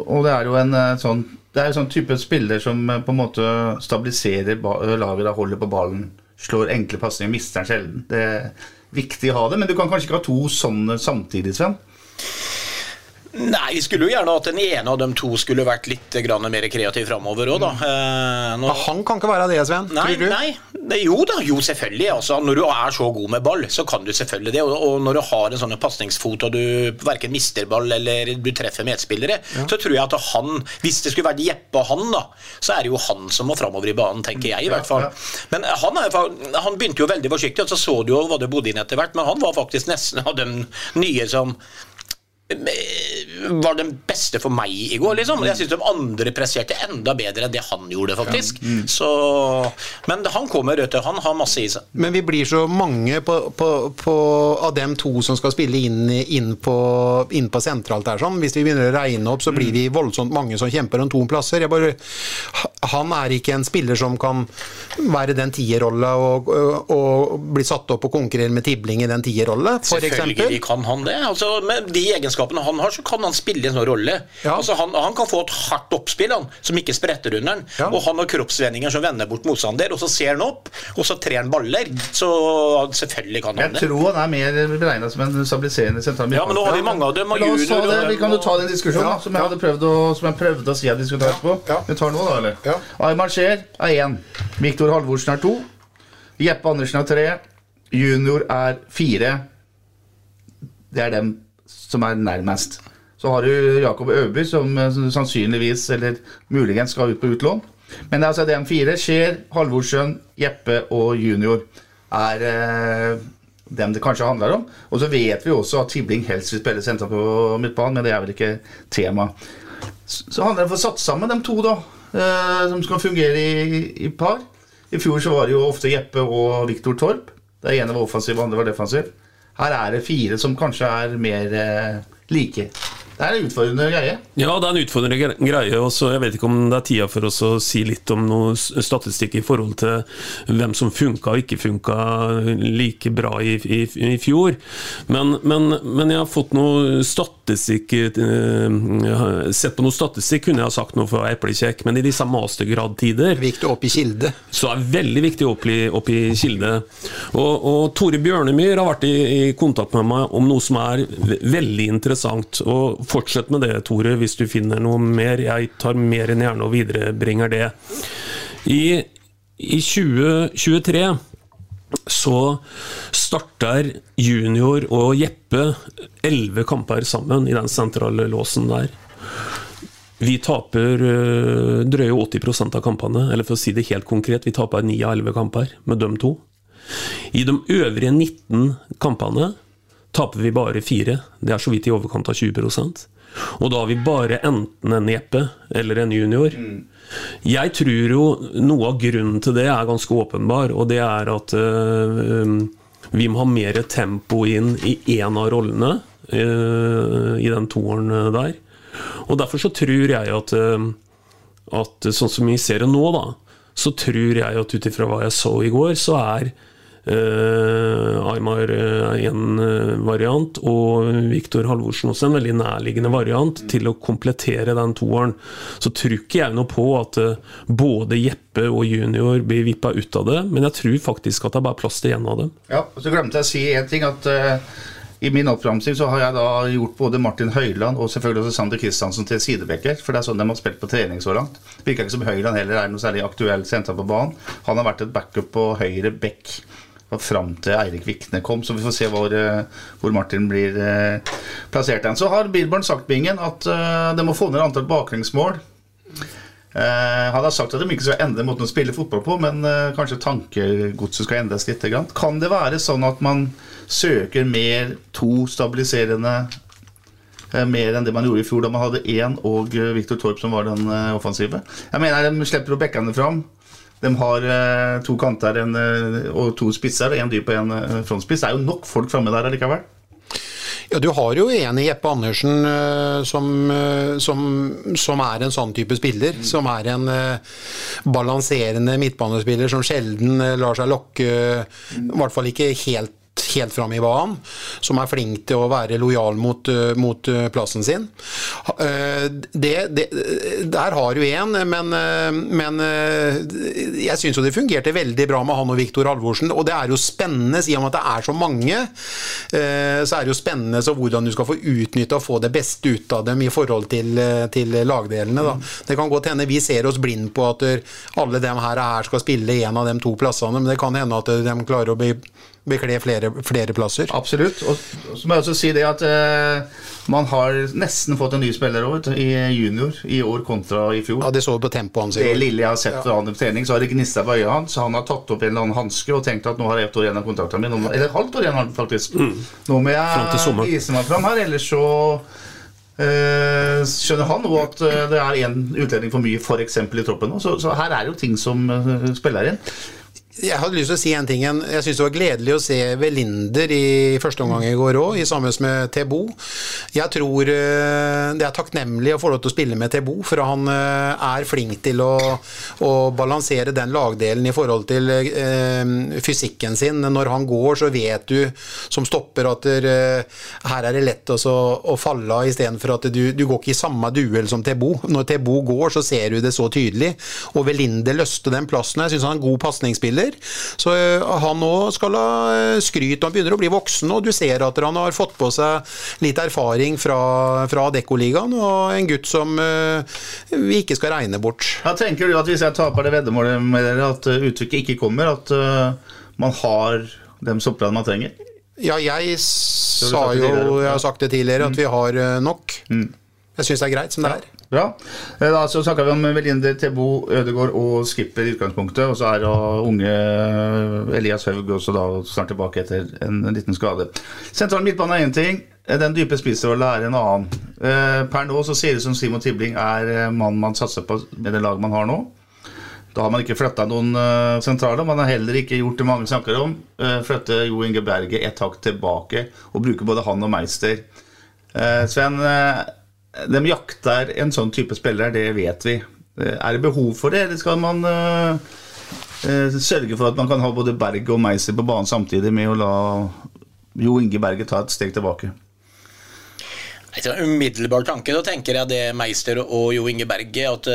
og det er jo en eh, sånn Det er en sånn type spiller som eh, på en måte stabiliserer laget, da holder på ballen, slår enkle pasninger, mister den sjelden. Det er viktig å ha det, men du kan kanskje ikke ha to sånne samtidig, Sven? Nei, vi skulle jo gjerne at den ene av dem to skulle vært litt grann mer kreativ framover òg, da. Mm. nå- han kan ikke være det, Sven. Nei, tror du? nei. Det, jo da, jo selvfølgelig. Altså, når du er så god med ball, så kan du selvfølgelig det. Og, og når du har en sånn pasningsfot og du verken mister ball eller du treffer medspillere, så tror jeg at han Hvis det skulle vært Jeppe og han, da, så er det jo han som må framover i banen, tenker jeg i hvert fall. Men han, er, han begynte jo veldig forsiktig, og så så du jo hva det bodde inn etter hvert, men han var faktisk nesten av den nye som var den beste for meg i går, liksom. Jeg syns de andre presserte enda bedre enn det han gjorde, faktisk. Så, men han kommer, vet. Han har masse i seg. Men vi blir så mange på, på, på, av dem to som skal spille inn, inn, på, inn på sentralt der, Sånn. Hvis vi begynner å regne opp, så blir vi voldsomt mange som kjemper om to plasser. Bare han er ikke en spiller som kan være den tierrolla og, og, og bli satt opp og konkurrere med Tibling i den tierrolla, f.eks. Selvfølgelig kan han det. Altså, med de egenskapene han har, så kan han spille en sånn rolle. Altså, han, han kan få et hardt oppspill han, som ikke spretter under han. Og han har kroppsvendinger som vender bort motstander, og så ser han opp, og så trer han baller. Så selvfølgelig kan han det. Jeg tror han er mer beregna som en stabiliserende sentral Ja, men nå har vi mange av dem, La oss ta det. Vi kan jo ta den diskusjonen Ja, som, jeg hadde prøvd å, som jeg prøvde å si at vi skulle ta etterpå. Vi tar nå, da, eller? Aymar Scheer er én. Viktor Halvorsen er to. Jeppe Andersen er tre. Junior er fire. Det er dem som er nærmest. Så har du Jakob Øverby, som eh, sannsynligvis, eller muligens, skal ut på utlån. Men det er altså DM4. Skjer, Halvorsen, Jeppe og Junior er eh, dem det kanskje handler om. Og så vet vi også at Tibling helst vil spille senter på midtbanen, men det er vel ikke tema. Så handler det om å satt sammen de to, da, eh, som skal fungere i, i par. I fjor så var det jo ofte Jeppe og Viktor Torp. Det ene var offensiv, det andre var defensiv. Her er det fire som kanskje er mer eh, like. Det er en utfordrende greie. Ja, det er en utfordrende greie. og så Jeg vet ikke om det er tida for oss å si litt om noe statistikk i forhold til hvem som funka og ikke funka like bra i, i, i fjor. Men, men, men jeg har fått noe statistikk eh, Sett på noe statistikk kunne jeg ha sagt noe for eplekjekk, men i disse mastergradtider Viktig opp i kilde. Så er veldig viktig opp i, opp i kilde. Og, og Tore Bjørnemyr har vært i, i kontakt med meg om noe som er veldig interessant. Og Fortsett med det, Tore, hvis du finner noe mer. Jeg tar mer enn gjerne og viderebringer det. I, i 2023 så starter Junior og Jeppe elleve kamper sammen i den sentrale låsen der. Vi taper øh, drøye 80% av kampene, eller for å si det helt konkret, vi taper 9 av 11 kamper med dem to. I de øvrige 19 kampene taper vi bare fire. Det er så vidt i overkant av 20% Og da har vi bare enten en Jeppe eller en junior. Jeg tror jo noe av grunnen til det er ganske åpenbar, og det er at uh, vi må ha mer tempo inn i én av rollene uh, i den toeren der. Og derfor så tror jeg at, uh, at sånn som vi ser det nå, da, så tror jeg at ut ifra hva jeg så i går, så er Aymar er en uh, variant, og Viktor Halvorsen også en veldig nærliggende variant til å komplettere den toeren. Så tror ikke jeg noe på at både Jeppe og Junior blir vippa ut av det, men jeg tror faktisk at det er bare plass til én av dem. Ja, og så glemte jeg å si en ting at eh, i min oppramsing så har jeg da gjort både Martin Høiland og selvfølgelig også Sander Kristiansen til sidebekker, for det er sånn de har spilt på trening så langt. Virker ikke som Høiland heller er noe særlig aktuell senter på banen. Han har vært et backup på høyre bekk og fram til Eirik Vikne kom, så vi får se hvor, eh, hvor Martin blir eh, plassert hen. Så har Bilborn sagt, Bingen, at eh, de må få ned antall baklengsmål. Han har sagt at de ikke skal endre måten å spille fotball på, men kanskje tankegodset skal endres litt. Kan det være sånn at man søker mer to stabiliserende mer enn det man gjorde i fjor, da man hadde én og Viktor Torp som var den offensive? Jeg mener De slipper opp bekkene fram. De har eh, to kanter en, eh, og to spisser, en dyp og en eh, frontspiss. Det er jo nok folk framme der allikevel. Ja, Du har jo en i Jeppe Andersen som, som, som er en sånn type spiller. Som er en balanserende midtbanespiller som sjelden lar seg lokke, i hvert fall ikke helt helt fram i banen, som er flink til å være lojal mot, eh, mot eh, plassen sin. Eh, Det, det, der har du én, men, men jeg syns jo det fungerte veldig bra med han og Viktor Halvorsen. Og det er jo spennende, i og det er så mange, så er det jo spennende så hvordan du skal få utnytte og få det beste ut av dem i forhold til, til lagdelene. Da. Det kan godt hende vi ser oss blind på at alle dem her, her skal spille en av de to plassene, men det kan hende at de klarer å be, bekle flere, flere plasser. Absolutt. Og så må jeg også si det at eh, man har nesten fått en ny spiller over i junior i år kontra i fjor. Ja, Det så vi på tempoet hans. i Det lille jeg har sett Ja. han i trening, så har det gnista på øyet hans. Så han har tatt opp en eller annen hanske og tenkt at nå har jeg ett år igjen av kontrakten min. Eller et halvt år igjen, faktisk. Mm. Nå må Fram jeg vise meg fram her, ellers så eh, skjønner han nå at eh, det er én utlending for mye, f.eks. i troppen. nå. Så, så her er jo ting som eh, spiller inn. Jeg hadde lyst til å si en ting. Jeg syns det var gledelig å se Velinder i første omgang i går òg, sammen med Tebo. Jeg tror eh, det er takknemlig å få lov til å spille med Tebo, for han eh, er flink til å, å balansere den lagdelen i forhold til eh, fysikken sin. Når han går, så vet du som stopper at der, eh, her er det lett også, å falle av, istedenfor at du, du går ikke i samme duell som Tebo. Når Tebo går, så ser du det så tydelig. Og Velinder løste den plassen. Jeg syns han er en god pasningsspiller. Så eh, han òg skal ha eh, skryt. Han begynner å bli voksen, og du ser at han har fått på seg litt erfaring fra, fra Dekkoligaen, og en gutt som uh, vi ikke skal regne bort. Ja, tenker du at hvis jeg taper det veddemålet med dere, at uttrykket ikke kommer, at man har dem soppene man trenger? Ja, jeg sa jo, jeg har sagt det tidligere, at vi har nok. Mm. Jeg syns det er greit som det er. Bra. Da så snakka vi om Velinder, Tebo, Ødegård og Skipper i utgangspunktet. Og så er da unge Elias Haug også da snart tilbake etter en liten skade. Sentral midtbane er én ting. Den dype spissrolla er en annen. Per nå så ser det som Simon Tibling er mannen man satser på med det laget man har nå. Da har man ikke flytta noen uh, sentrale. Man har heller ikke gjort det mange snakker om. Uh, flytte Jo Inge Berge et hakk tilbake og bruke både han og Meister. Sven, de jakter en sånn type spiller, det vet vi. Er det behov for det, eller skal man sørge for at man kan ha både Berg og Meister på banen samtidig med å la Jo Inge Berge ta et steg tilbake? En umiddelbar tanke, da tenker jeg det Meister og Jo Inge Berge at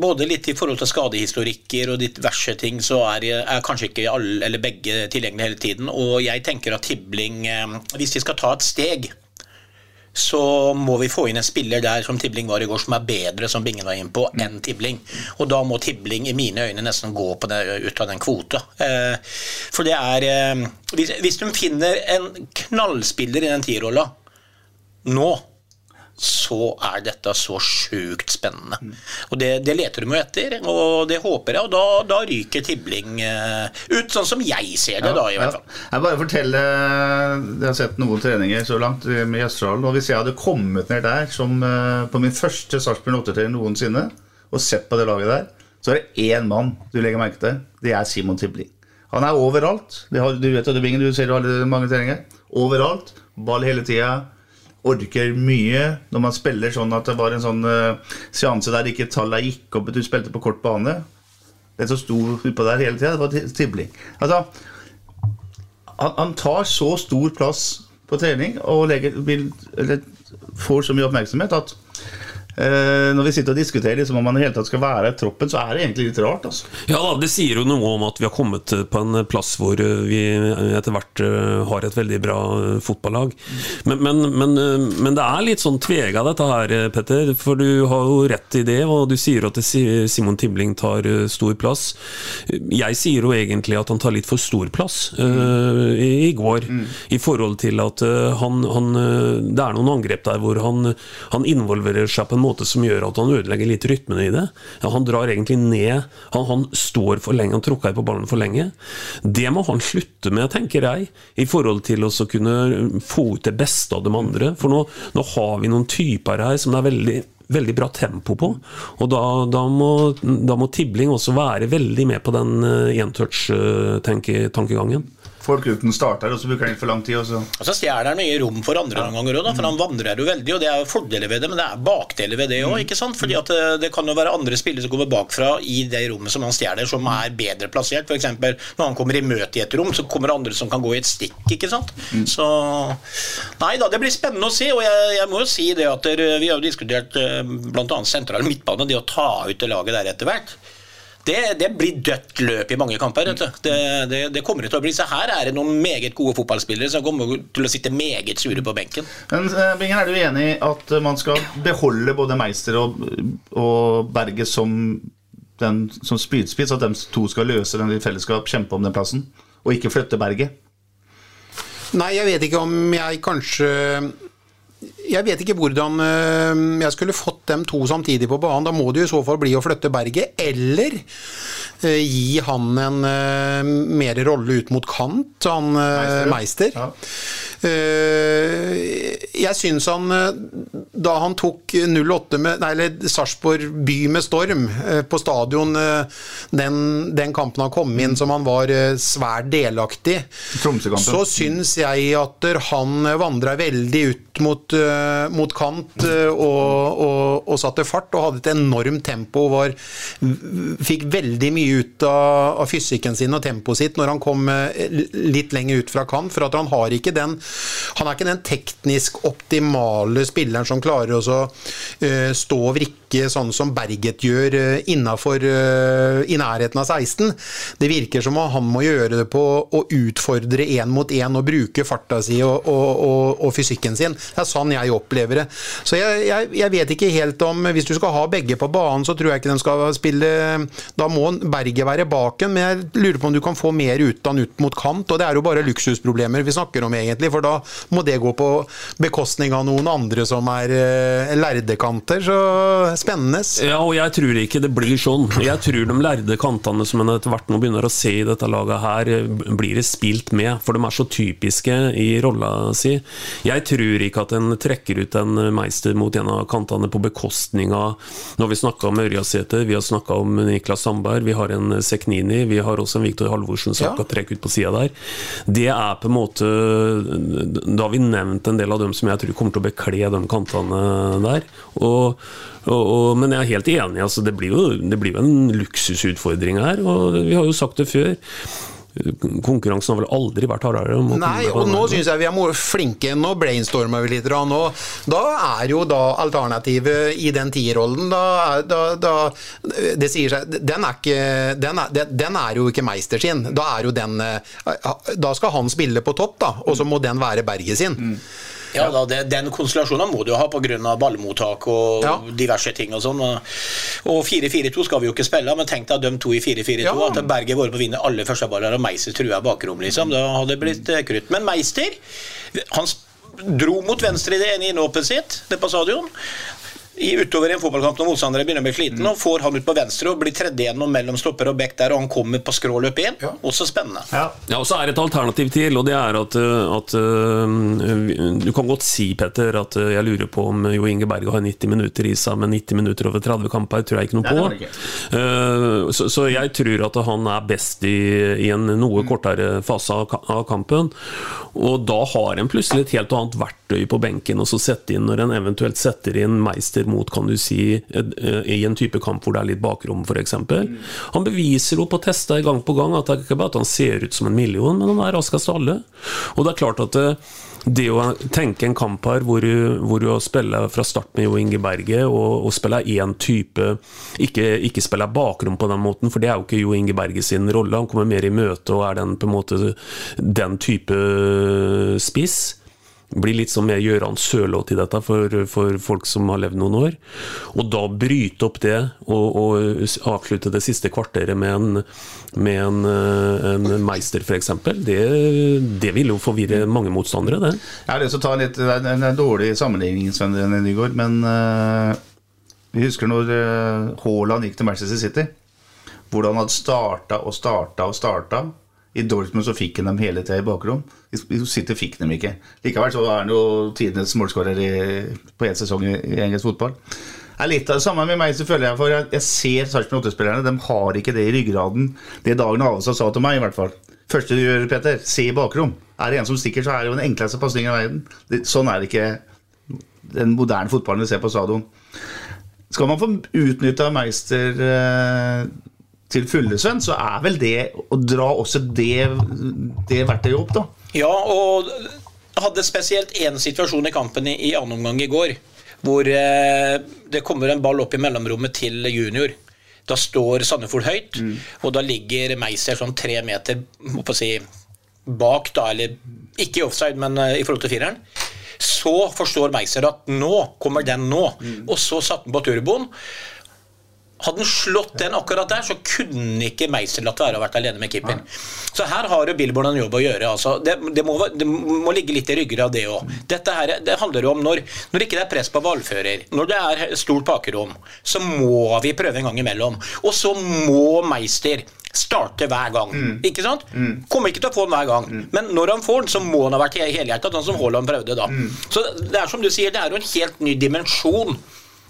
både litt i forhold til skadehistorikker og diverse ting, så er, er kanskje ikke alle eller begge tilgjengelige hele tiden. Og jeg tenker at Tibling, hvis de skal ta et steg, så må vi få inn en spiller der som Tibling var i går, som er bedre, som Bingen var inne på, enn Tibling. Og da må Tibling i mine øyne nesten gå det, ut av den kvota. For det er Hvis, hvis de finner en knallspiller i den tierrolla nå, så er dette så sjukt spennende. Og det, det leter de jo etter, og det håper jeg. Og da, da ryker Tibling uh, ut, sånn som jeg ser det, ja, da, i hvert fall. Ja. Jeg bare fortelle Jeg har sett noen treninger så langt med Gjesdal. Og hvis jeg hadde kommet ned der som uh, på min første Sarpsborg 8-trening noensinne, og sett på det laget der, så er det én mann du legger merke til. Det er Simon Tibling. Han er overalt. Du vet Bingen, du ser jo alle mange treninger. Overalt. Ball hele tida orker mye når man spiller sånn at det var en sånn uh, seanse der ikke tallene gikk opp, du spilte på kort bane. Den som sto utpå der hele tida, det var Tibling. Altså, han, han, tar så stor plass på trening og legger, vil, eller, får så mye oppmerksomhet at når vi sitter og diskuterer liksom, om man i hele tatt skal være i troppen, så er det egentlig litt rart. Altså. Ja da, Det sier jo noe om at vi har kommet på en plass hvor vi etter hvert har et veldig bra fotballag. Men, men, men, men det er litt sånn tvega dette her, Petter. For du har jo rett i det, og du sier at Simon Tibling tar stor plass. Jeg sier jo egentlig at han tar litt for stor plass uh, i, i, går, mm. i forhold til at han, han, Det er noen angrep der hvor han, han involverer seg på en måte som gjør at han ødelegger litt rytmen i det. Ja, han drar egentlig ned. Han, han, står for lenge, han tråkker på ballen for lenge. Det må han slutte med, tenker jeg, i forhold til å kunne få ut det beste av de andre. For nå, nå har vi noen typer her som det er veldig veldig bra tempo på. Og da, da, må, da må, Tibling også være veldig med på den entouch-tankegangen. Folk uten starter, og så bruker han for lang tid. Også. og så stjeler han mye rom for andre noen ganger òg, for han vandrer jo veldig. Og det er jo fordeler ved det, men det er bakdeler ved det òg, mm. ikke sant. Fordi at det, det, kan jo være andre spillere som kommer bakfra i det rommet som han stjeler, som er bedre plassert. F.eks. når han kommer i møte i et rom, så kommer andre som kan gå i et stikk, ikke sant. Mm. Så Nei da, det blir spennende å se, og jeg, jeg må jo si det at der, vi har jo diskutert bl.a. sentral midtbane, det å ta ut det laget der etter hvert. Det, det, blir dødt løp i mange kamper. Det, det, det, kommer det til å bli. Så her er det noen meget gode fotballspillere som kommer til å sitte meget sure på benken. Men Bingen, er du enig i at man skal beholde både Meister og, og Berge som, den, som spydspiss? At de to skal løse den i fellesskap, kjempe om den plassen? Og ikke flytte Berget? Nei, jeg vet ikke om jeg kanskje jeg vet ikke hvordan jeg skulle fått dem to samtidig på banen. Da må det jo i så fall bli å flytte Berget, eller eh, gi han en eh, mer rolle ut mot kant, han Meister. Meister. Ja. Eh, jeg syns han eh, Da han tok 08 med Nei, eller Sarpsborg by med storm eh, på stadion, den, den kampen han kom inn som han var svært delaktig, så syns jeg at han vandra veldig ut mot, mot kant og, og, og satte fart og hadde et enormt tempo. Var, fikk veldig mye ut av, av fysikken sin og tempoet sitt når han kom litt lenger ut fra kant. For at han har ikke den Han er ikke den teknisk optimale spilleren som klarer å eh, stå og vrikke sånn som Berget gjør innenfor, innafor i nærheten av 16. Det virker som om han må gjøre det på å utfordre én mot én og bruke farta si og, og, og, og fysikken sin. Det er sånn jeg opplever det. Så jeg, jeg, jeg vet ikke helt om Hvis du skal ha begge på banen, så tror jeg ikke de skal spille Da må Berget være baken, men jeg lurer på om du kan få mer ut ut mot kant. Og det er jo bare luksusproblemer vi snakker om, egentlig, for da må det gå på bekostning av noen andre som er eh, lærdekanter. Så spennende. Ja, og jeg tror ikke det blir sånn. Jeg tror de lærde kantene som en etter hvert nå begynner å se i dette laget her, blir det spilt med, for de er så typiske i rolla si. Jeg tror ikke at en trekker ut en Meister mot en av kantene på bekostning av Når vi snakka om Ørjasæter, vi har snakka om Niklas Sandberg, vi har en Seknini, vi har også en Viktor Halvorsen som Ja. skal trekke ut på sida der. Det er på en måte Da har vi nevnt en del av dem som jeg tror kommer til å bekle de kantene der. Og, og, og, men jeg er helt enig, altså, det, blir jo, det blir jo en luksusutfordring her. Og vi har jo sagt det før. Konkurransen har vel aldri vært hardere. om å Nei, komme og nå syns jeg vi er flinke. Nå brainstormer vi litt. Og da er jo da alternativet i den tierrollen da, da, da Det sier seg Den er, ikke, den er, den- er jo ikke Meister sin. Da er jo den eh, Da skal han spille på topp, da, og så må den være Berget sin. Ja, da, det, Den konstellasjonen må du jo ha pga. ballmottak og Ja. diverse ting. Og sånn. Og- Og 4-4-2 skal vi jo ikke spille, men tenk deg de to i 4-4-2. Ja. At Berget går på å vinne alle førsteballer og Meister trua bakrom. liksom. Da hadde det blitt eh, krutt. Men Meister han dro mot venstre i det ene innhoppet sitt det på stadion. I utover i en fotballkamp når motstandere begynner å bli sliten, og får han ut på venstre og blir tredje gjennom mellom stopper og back der, og han kommer på skråløp inn. Også spennende. Ja. Ja, og så er det et alternativ til, og det er at, uh, at uh, Du kan godt si, Petter, at uh, jeg lurer på om Jo Inge Berge har 90 minutter i seg, men 90 minutter over 30 kamper tror jeg ikke noe på. Nei, ikke. Uh, Så, så jeg tror at han er best i, i en noe kortere fase av, av kampen. Og da har en plutselig et helt annet verktøy på benken å sette inn når en eventuelt setter inn Meister mot, kan du si, eh, i en type kamp hvor det er litt bakrom, f.eks. Han beviser jo på tester gang på gang at det er ikke bare at han ser ut som en million, men han er raskest av alle. Og det er klart at det, det å tenke en kamp her hvor du, hvor du spiller fra start med Jo Inge Berge, og, og spiller én type ikke, ikke spiller bakrom på den måten, for det er jo ikke Jo Inge Berge sin rolle. Han kommer mer i møte og er den på en måte den type spiss. Blir litt som mer Gøran Sørloth i dette for, for folk som har levd noen år. Og da bryte opp det og, og avslutte det siste kvarteret med en, med en, eh, en meister, f.eks., det, det vil jo forvirre mange motstandere, det. Jeg har lyst til å ta en Det er en dårlig sammenligning, Sven René Nygaard, men uh, vi husker når eh, Haaland gikk til Manchester City. Hvordan han hadde starta og starta og starta. I Dortmund så fikk han dem hele tida i bakrom. I City fikk dem ikke. Likevel så er han jo tidenes målskårer på én sesong i, i engelsk fotball. Det er litt av det samme med meg, føler jeg, for jeg ser Sarpsborg 8-spillerne. De har ikke det i ryggraden. Det Dagen Avestad sa til meg, i hvert fall. Første du gjør, Peter, se i bakrom. Er det en som stikker, så er det jo den enkleste pasningen i verden. Det, sånn er det ikke den moderne fotballen vi ser på stadion. Skal man få utnytta Meister eh, til fulle, Sven, så er vel det å dra også det, det verktøyet opp, da. Ja, og hadde spesielt én situasjon i kampen i, i annen omgang i går, hvor eh, det kommer en ball opp i mellomrommet til junior. Da står Sandefjord høyt, og da ligger Meiser sånn tre meter si, bak, da, eller ikke i offside, men eh, i forhold til fireren. Så forstår Meiser at nå kommer den nå, og så satte han på turboen. Hadde han slått den akkurat der, så kunne ikke Meister latt være å vært alene med keeper. Så her har jo Billborn en jobb å gjøre. Altså. Det, det, må, det må ligge litt i ryggen av det òg. Dette her, det handler jo om når, når ikke det er press på ballfører, når det er stort pakkerom, så må vi prøve en gang imellom. Og så må Meister starte hver gang. Ikke sant? Kommer ikke til å få den hver gang, men når han får den, så må han ha vært he- helhjertet, sånn som Haaland prøvde da. Så det er som du sier, det er jo en helt ny dimensjon.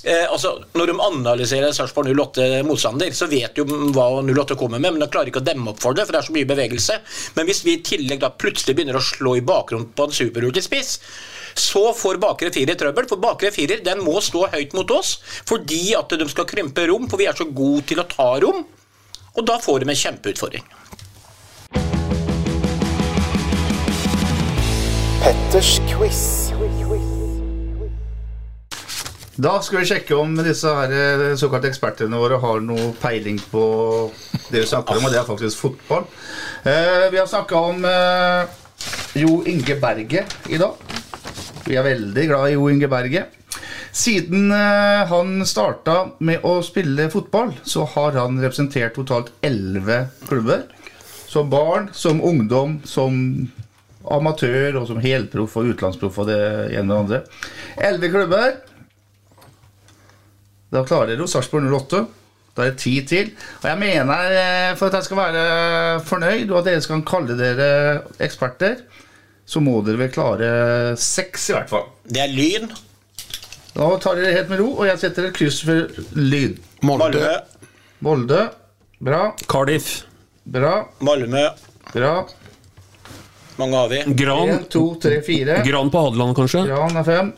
Eh, altså, når de analyserer Sarpsborg 08 motstander, så vet de hva 08 kommer med, men de klarer ikke å demme opp for det, for det er så mye bevegelse. Men hvis vi i tillegg da plutselig begynner å slå i bakgrunnen på en superhurtigspiss, så får bakre firer trøbbel, for bakre firer den må stå høyt mot oss, fordi at de skal krympe rom, for vi er så gode til å ta rom, og da får de en kjempeutfordring. Petters quiz. Da skal vi sjekke om disse her eh, såkalte ekspertene våre har noe peiling på det vi snakker om, og det er faktisk fotball. Eh, vi har snakka om eh, Jo Inge Berget i dag. Vi er veldig glad i Jo Inge Berget. Siden han starta med å spille fotball, så har han representert totalt elleve klubber. Som barn, som ungdom, som amatør og som helproff og utenlandsproff og det ene og det andre. Elleve klubber. Da klarer jo Sarpsborg 08. Da er det ti til. Og jeg mener, eh, for at jeg skal være fornøyd, og at dere skal kalle dere eksperter, så må dere vel klare seks, i hvert fall. Det er Lyn, Da tar dere helt med ro, og jeg setter et kryss for Lyn. Molde. Molde. Bra. Cardiff. Bra. Malmö. Bra. Mange har vi. Gran. Én, to, tre, fire. Gran på Hadeland, kanskje? Gran er fem.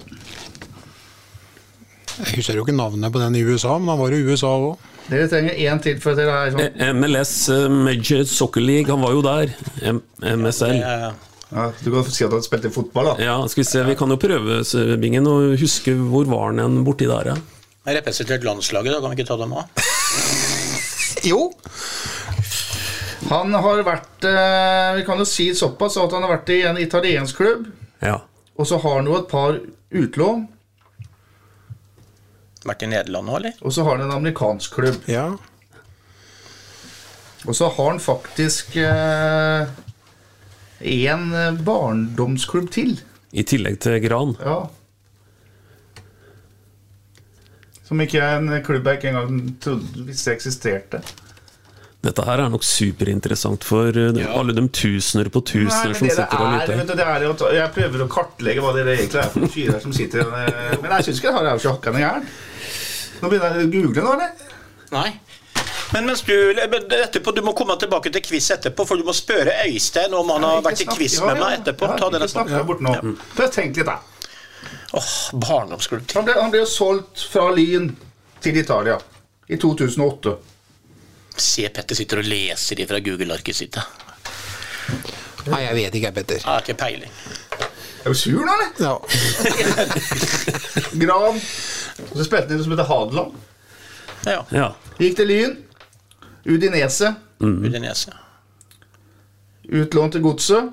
Jeg husker jo ikke navnet på den i USA, men han var i USA òg. Dere trenger én til for at dere her. sånn. Eh, MLS, eh, Major Soccer League, han var jo der. M MSL. Ja, Ja, du kan si at han spilte fotball, da. Ja, skal vi se, vi kan jo prøve, Bingen, å huske hvor var han en borti der, ja. Jeg har representert landslaget, da kan vi ikke ta dem av? Jo. Han har vært eh, Vi kan jo si såpass at han har vært i en italiensk klubb. ja. Og så har han jo et par utlån. Vært i Nederland nå, eller? Og så har han en amerikansk klubb. Ja. Og så har han faktisk én en eh, barndomsklubb til. I tillegg til Gran. Ja. Som ikke er en klubb jeg ikke engang trodde visste eksisterte. Dette her er nok superinteressant for ja. alle de tusener på Nei, tusener men som sitter og er, lytter. vet du, det er jeg prøver å kartlegge hva det egentlig er for fyrer som sitter eh, Men jeg syns ikke det her er så hakkende gæren. Nå begynner jeg å google nå, eller? Nei. Men mens du etterpå, du må komme tilbake til quiz etterpå, for du må spørre Øystein om han har vært i quiz med meg etterpå. ja, Ta det bort nå. For tenk litt, da. Åh, ble, han ble jo solgt fra Lyn til Italia i 2008. Se Petter sitter og leser ifra Google-arket sitt. Nei, jeg vet ikke, Petter. Jeg har ikke peiling. Er du sur nå, eller? Ja. Gran. Og så spilte han inn som heter Hadeland. Ja. Ja. Gikk til Lyn. Udinese. Udinese. Utlånt til Godset.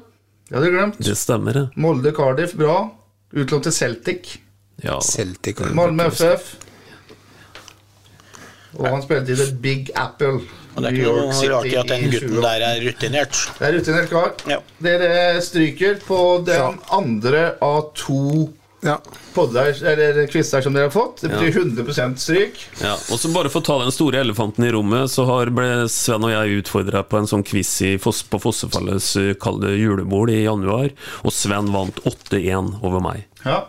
Det hadde du glemt. Det stemmer, ja. Molde Cardiff, bra. Utlånt til Celtic. Ja. Celtic. Malmö FF. Og han spilte i The Big Apple. Og det er ikke noe rart i at den gutten der er rutinert. Det er rutinert kar. Ja. Dere stryker på den andre av to Ja. podder, eller quizer som dere har fått. Det betyr 100 stryk. Ja, og så bare for å ta den store elefanten i rommet, så har ble Sven og jeg utfordra på en sånn quiz i Foss, på Fossefallets kalde julebord i januar, og Sven vant 8-1 over meg. Ja.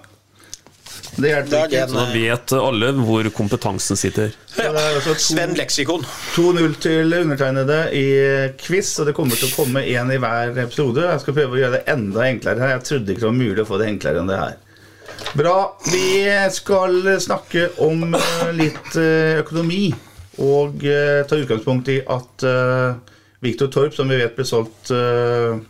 Det hjelper er ikke. det Så da vet alle hvor kompetansen sitter. Ja. altså Sven Leksikon. 2-0 til undertegnede i quiz, og det kommer til å komme én i hver episode. Jeg skal prøve å gjøre det enda enklere her. Jeg trodde ikke det var mulig å få det enklere enn det her. Bra. Vi skal snakke om eh, litt eh, økonomi, og eh, ta utgangspunkt i at eh, Victor Torp, som vi vet ble solgt eh,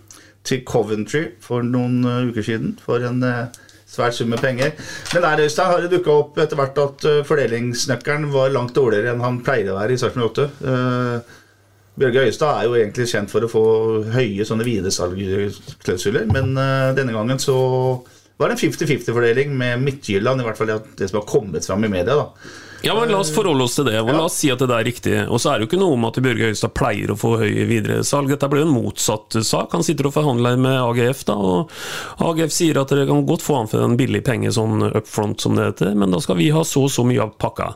til Coventry for noen eh, uker siden for en eh, svært sum med penger. Men der Øystein, har det dukka opp etter hvert at eh, fordelingsnøkkelen var langt dårligere enn han pleier å være i Sarpsborg 8. Uh, Bjørge Øyestad er jo egentlig kjent for å få høye sånne videresalgsklausuler, men eh, denne gangen så var det en 50-50-fordeling med Midtjylland, i hvert fall det som har kommet fram i media. da. Ja, men La oss forholde oss til det, og la oss si at det er riktig. Og så er det jo ikke noe om at Børge Høistad pleier å få høy videresalg. Dette blir jo en motsatt sak. Han sitter og forhandler med AGF, da, og AGF sier at dere kan godt få han for en billig penge, sånn up front som det heter, men da skal vi ha så og så mye av pakka.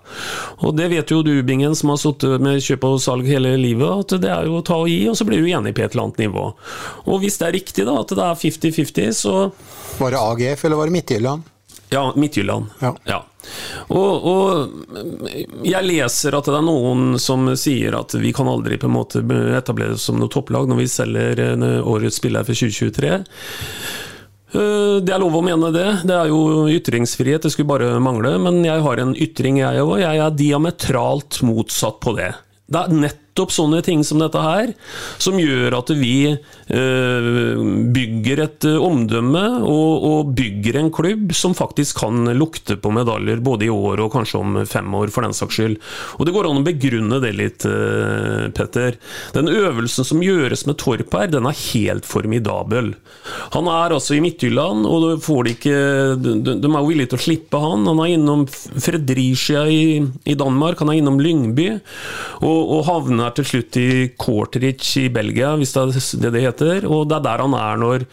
Og det vet jo du, Bingen, som har sittet med kjøp og salg hele livet, at det er jo å ta og gi, og så blir du enig på et eller annet nivå. Og hvis det er riktig, da, at det er 50-50, så Var det AGF, eller var det Midtjylland? Ja, Midtjylland. Ja. Og, og jeg leser at det er noen som sier at vi kan aldri på en måte etablere oss som noe topplag når vi selger årets spiller for 2023. Eh, Det er lov å mene det. Det er jo ytringsfrihet, det skulle bare mangle. Men jeg har en ytring, jeg òg. Jeg er diametralt motsatt på det. Det er nettopp sånne ting som dette her som gjør at vi eh, bygger et eh, omdømme og, og bygger en klubb som faktisk kan lukte på medaljer både i år og kanskje om fem år, for den saks skyld. Og det går an å begrunne det litt, eh, Petter. Den øvelsen som gjøres med Torp her, den er helt formidabel. Han er altså i Midtjylland, og det ikke de, de er jo villige til å slippe han. Han er innom Fredricia i, i Danmark, han er innom Lyngby, og, og havner til slutt i Kortrich i Belgia, hvis det er det det heter. Og det er der han er når,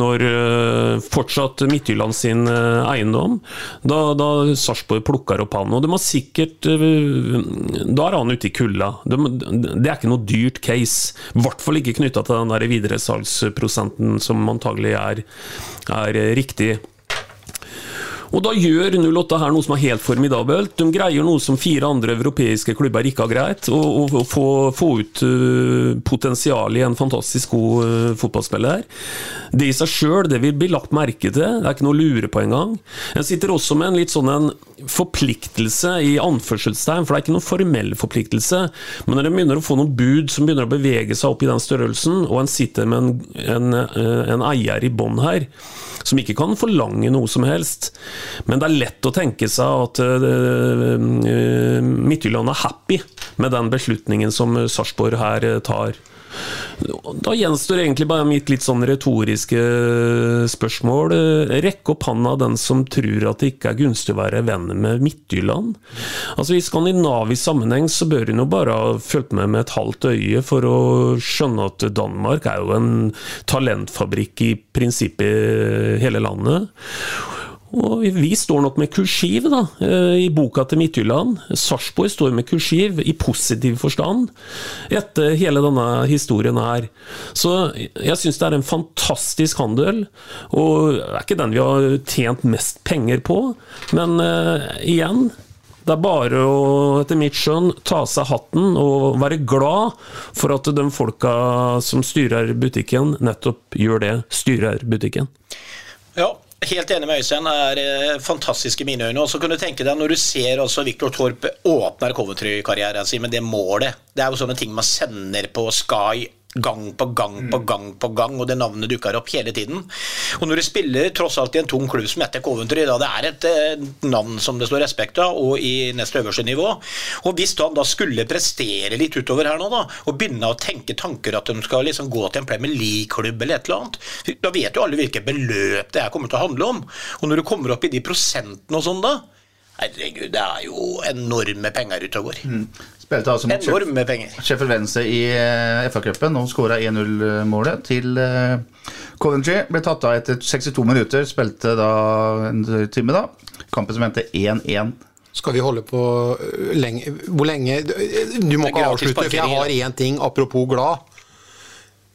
når øh, fortsatt Midtjylland sin øh, eiendom. Da, da Sarpsborg plukker opp han. Og de har sikkert øh, Da er han ute i kulda. De, det er ikke noe dyrt case. I hvert fall ikke knytta til den der videresalgsprosenten som antagelig er, er riktig. Og da gjør 08 her noe som er helt formidabelt. De greier noe som fire andre europeiske klubber ikke har greit. Å få, få ut uh, potensialet i en fantastisk god uh, fotballspiller. Det i seg sjøl vil bli lagt merke til, det er ikke noe å lure på engang. En sitter også med en litt sånn en forpliktelse i anførselstegn, for det er ikke noen formell forpliktelse. Men når en begynner å få noen bud som begynner å bevege seg opp i den størrelsen, og en sitter med en, en, uh, en eier i bånn her, som ikke kan forlange noe som helst. Men det er lett å tenke seg at uh, Midtjylland er happy med den beslutningen som Sarpsborg her uh, tar. Da gjenstår egentlig bare mitt litt sånn retoriske spørsmål. Rekk opp handa den som tror at det ikke er gunstig å være venn med Midtjylland. Altså I skandinavisk sammenheng så bør hun jo bare ha fulgt med med et halvt øye for å skjønne at Danmark er jo en talentfabrikk i prinsippet hele landet. Og vi står nok med kursiv da, i boka til Midtjylland. Sarpsborg står med kursiv i positiv forstand etter hele denne historien her. Så jeg syns det er en fantastisk handel, og det er ikke den vi har tjent mest penger på. Men uh, igjen, det er bare å, etter mitt skjønn, ta av seg hatten og være glad for at de folka som styrer butikken, nettopp gjør det. Styrer butikken. Ja, Helt enig med Øystein. er fantastiske fantastisk i mine øyne. Og så kan du tenke deg Når du ser også Viktor Torp åpner Coventry-karrieren sin med det målet Det er jo sånne ting man sender på Sky gang på gang på gang på gang, og det navnet dukker opp hele tiden. Og når du spiller tross alt i en tung klubb som heter Coventry, da det er et eh, navn som det står respekt av, og i nest øverste nivå Og hvis han da skulle prestere litt utover her nå, da, og begynne å tenke tanker at de skal liksom gå til en Premier League-klubb eller et eller annet, da vet jo alle hvilke beløp det her kommer til å handle om. Og når du kommer opp i de prosentene og sånn, da Herregud, det er jo enorme penger ute og går. Mm. Spilte altså mot Enorme penger. Sheffield Venstre i uh, FA-cupen og skåra 1-0-målet til uh, Coventry. Ble tatt av etter 62 minutter, spilte da en time, da. Kampen som endte 1-1. Skal vi holde på øh, lenge Hvor lenge Du må ikke avslutte, for jeg har én ting apropos glad.